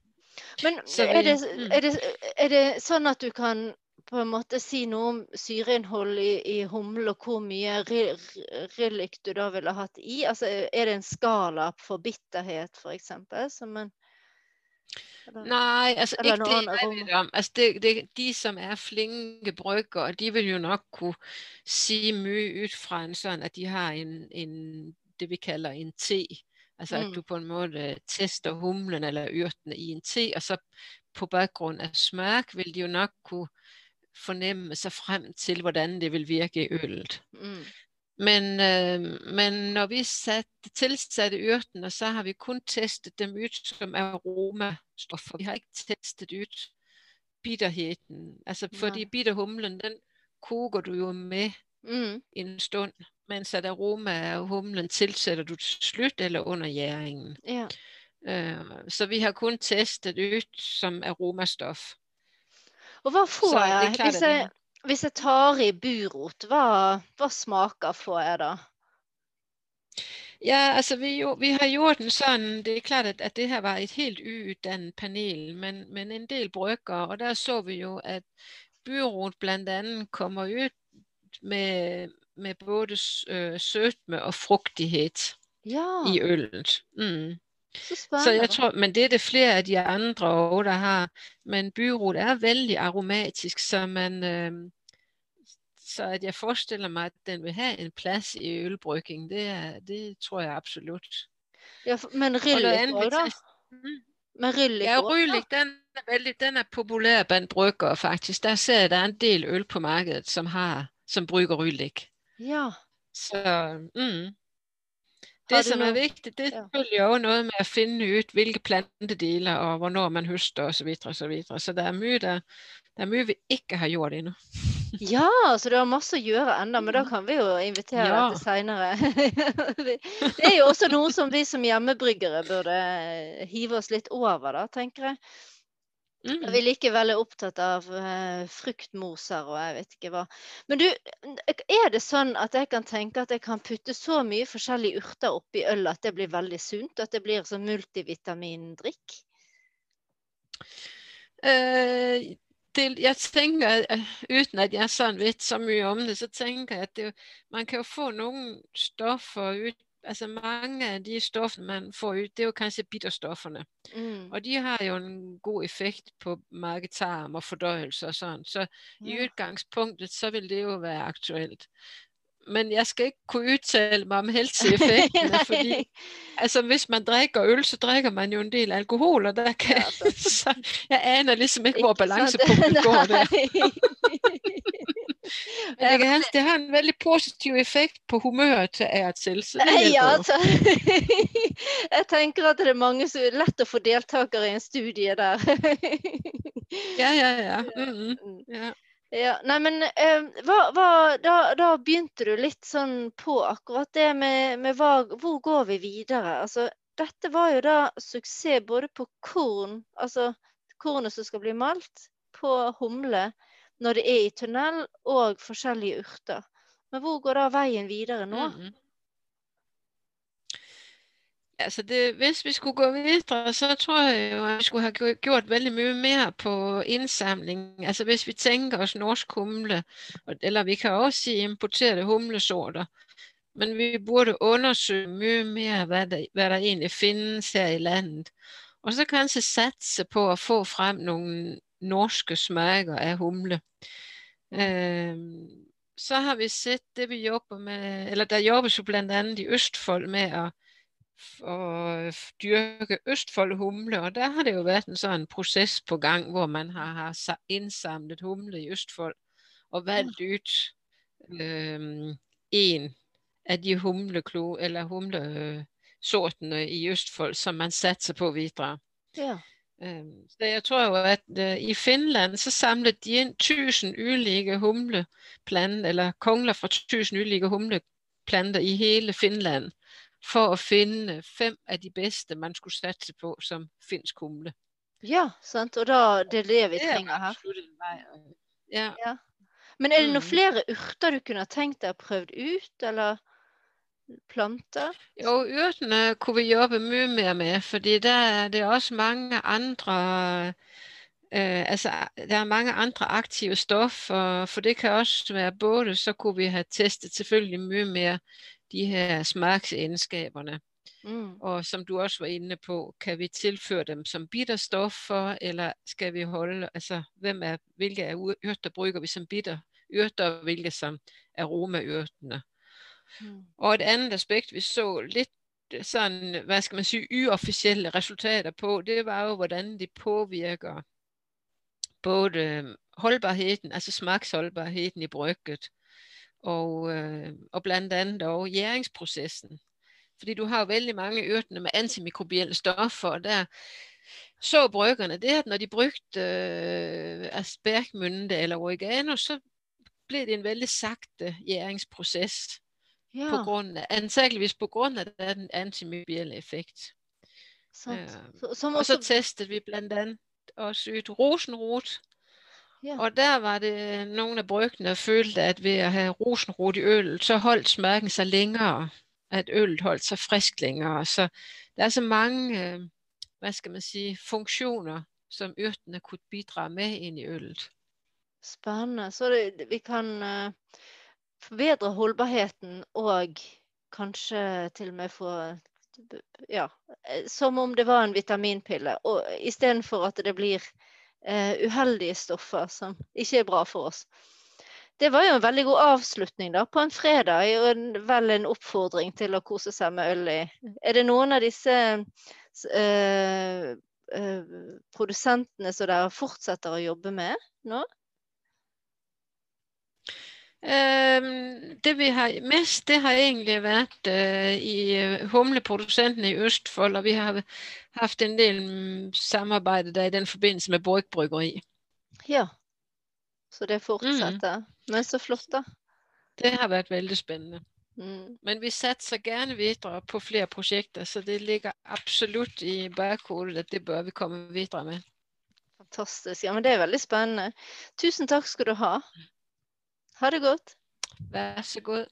Men vi, er, det, mm. er, det, er det sånn at du kan på en måte si noe om syreinnhold i, i humle, og hvor mye ri- ri- rillik du da ville hatt i? Altså, er det en skala for bitterhet, f.eks.? Som en Nei, altså ikke det jeg vet om. Altså det, det, de som er flinke bryggere, de vil jo nok kunne si mye ut fra en sånn at de har en, en det vi kaller en te. Altså Mm. at du på en måte tester humlen eller urtene i en te, og så på bakgrunn av smak vil de jo nok kunne fornemme seg frem til hvordan det vil virke i ølet. Mm. Men, øh, men når vi satte, tilsatte urtene, så har vi kun testet dem ut som aromastoffer. Vi har ikke testet ut bitterheten. Altså, fordi bitterhumlen, den koker du jo med Mm. en stund, mens at aroma af humlen tilsetter du til slutt eller under gjæringen. Ja. Uh, så vi har kun testet ut som aromastoff. Og hva får jeg hvis jeg, hvis jeg tar i burot? Hva, hva smaker får jeg da? Ja, altså vi, vi har gjort den sånn, det er klart at, at det her var et helt uutdannet panel, men, men en del brygger, og der så vi jo at byrot bl.a. kommer ut med, med både øh, sødme og fruktighet Ja, i ølen. Mm. Så Så jeg tror, men det er det flere av de andre også, der har. Men byrot er veldig aromatisk, så man, øh, så at jeg forestiller meg at den vil ha en plass i ølbrygning, det, er, det tror jeg absolutt. Ja, men Og noe ryllik annet vi òg, da? Mm. Men Ja, Rylik, den er, veldig, den er populær blandt bryggere, faktisk. Der ser jeg, der er en del øl på markedet, som, har, som brygger Rylik. Ja. Så mm. Det som er viktig, det følger jo noe med å finne ut hvilke plantedeler og hvornår man høster osv. Så, videre, og så, videre. så det er mye det, det er mye vi ikke har gjort ennå. Ja, så du har masse å gjøre ennå, men da kan vi jo invitere Ja. deg til seinere. det er jo også noe som vi som hjemmebryggere burde hive oss litt over, da, tenker jeg. Mm. Vi er likevel opptatt av uh, fruktmoser og jeg vet ikke hva. Men du, er det sånn at jeg kan tenke at jeg kan putte så mye forskjellige urter oppi øl at det blir veldig sunt? At det blir sånn multivitamindrikk? Uh, jeg tenker, øh, uten at jeg sånn vet så mye om det, så tenker jeg at det, man kan jo få noen stoffer ut Altså mange av de stoffene man får ut, det er jo kanskje bitterstoffene. Mm. Og de har jo en god effekt på magetarm og fordøyelse og sånn. Så i Ja. utgangspunktet så vil det jo være aktuelt. Men jeg skal ikke kunne uttale meg om helseeffektene, fordi altså, hvis man drikker øl, så drikker man jo en del alkohol, og der kan, Ja, så jeg aner liksom ikke hvor balansepunktet går der. Det, kan, det har en veldig positiv effekt på humøret til ærtsil, så Ja, altså. Jeg tenker at det er mange som er lett å få deltakere i en studie der. Ja, ja, ja. Mm, -hmm. ja. Ja, nei, men eh, hva, hva, da, da begynte du litt sånn på akkurat det med, med hva, hvor går vi videre? Altså, dette var jo da suksess både på korn, altså kornet som skal bli malt, på humle når det er i tunnel, og forskjellige urter. Men hvor går da veien videre nå? Mhm. Altså det, hvis vi skulle gå videre, så tror jeg jo at vi skulle ha gjort veldig mye mer på innsamling. Altså hvis vi tenker oss norsk humle, eller vi kan også si importerte humlesorter. Men vi burde undersøke mye mer hva det, hva det egentlig finnes her i landet. Og så kanskje satse på å få frem noen norske smaker av humle. Ehm, så har vi sett det vi jobber med, eller der jobbes jo annet i Østfold med å, å dyrke Østfold humle, og der har det jo vært en sånn prosess på gang hvor man har, har sa- innsamlet humle i Østfold og valgt ut ehm, en av de humleklo, eller humlesortene i Østfold som man satser på videre. Ja. Så jeg tror jo at øh, i Finland så samlet de inn 1000 ulike humleplanter, eller kongler fra 1000 ulike humleplanter i hele Finland, for å finne fem av de beste man skulle satse på som finsk humle. ja, sant. Og da det er det vi er trenger her. Ja. Ja. Men er det noen Mm. flere urter du kunne tenkt deg å prøvd ut, eller planter? Jo, urtene kunne vi jobbe mye mer med, fordi det er det også mange andre Uh, altså, der er mange andre aktive stoffer, for det kan også være både Så kunne vi ha testet selvfølgelig mye mer de her smaksegenskaperne. Mm. Og som du også var inne på, kan vi tilføre dem som bitterstoffer, eller skal vi holde altså, hvem er, Hvilke er urter bruker vi som bitterurter, og hvilke som aromaurtene? Mm. Og et annet aspekt, vi så litt sånn, hva skal man si, uoffisielle resultater på, det var jo hvordan de påvirker både holdbarheten, altså smaksholdbarheten i brygget, og, øh, og bl.a. også gjæringsprosessen. Fordi du har jo veldig mange urtene med antimikrobielle stoffer, og der så bryggerne det at når de brukte øh, aspergmunde eller oregano, så ble det en veldig sakte gjæringsprosess Ja, på grunn grunn av den antimikrobielle effekt. øh, Så, som Og så testet vi blandt annet også ut rosenrot. ja. Og der var det noen av bryggene følte at ved å ha rosenrot i ølet, så holdt smaken seg lengre. At ølet holdt seg friskt lengre. Så det er så mange øh, hva skal man si, funksjoner som urtene kunne bidra med inn i ølet. Spennende. Så det, vi kan eh, forbedre holdbarheten og kanskje til og med få Ja, eh, som om det var en vitaminpille, og istedenfor at det blir eh, uheldige stoffer som ikke er bra for oss. Det var jo en veldig god avslutning da, på en fredag, og en, vel en oppfordring til å kose seg med øl i. Er det noen av disse eh, eh, produsentene som dere fortsetter å jobbe med nå? Øhm, det vi har mest, det har egentlig vært øh, i øh, humleprodusentene i Østfold, og vi har hatt en del mm, samarbeid der i den forbindelse med Borg bryggeri. Ja. Så det fortsetter. Men så flott, da. Det har vært veldig spennende. Mm. Men vi satser gjerne videre på flere prosjekter, så det ligger absolutt i bakhodet at det bør vi komme videre med. Fantastisk. Ja, men det er veldig spennende. Tusen takk skal du ha. Ha det godt. Vær så god.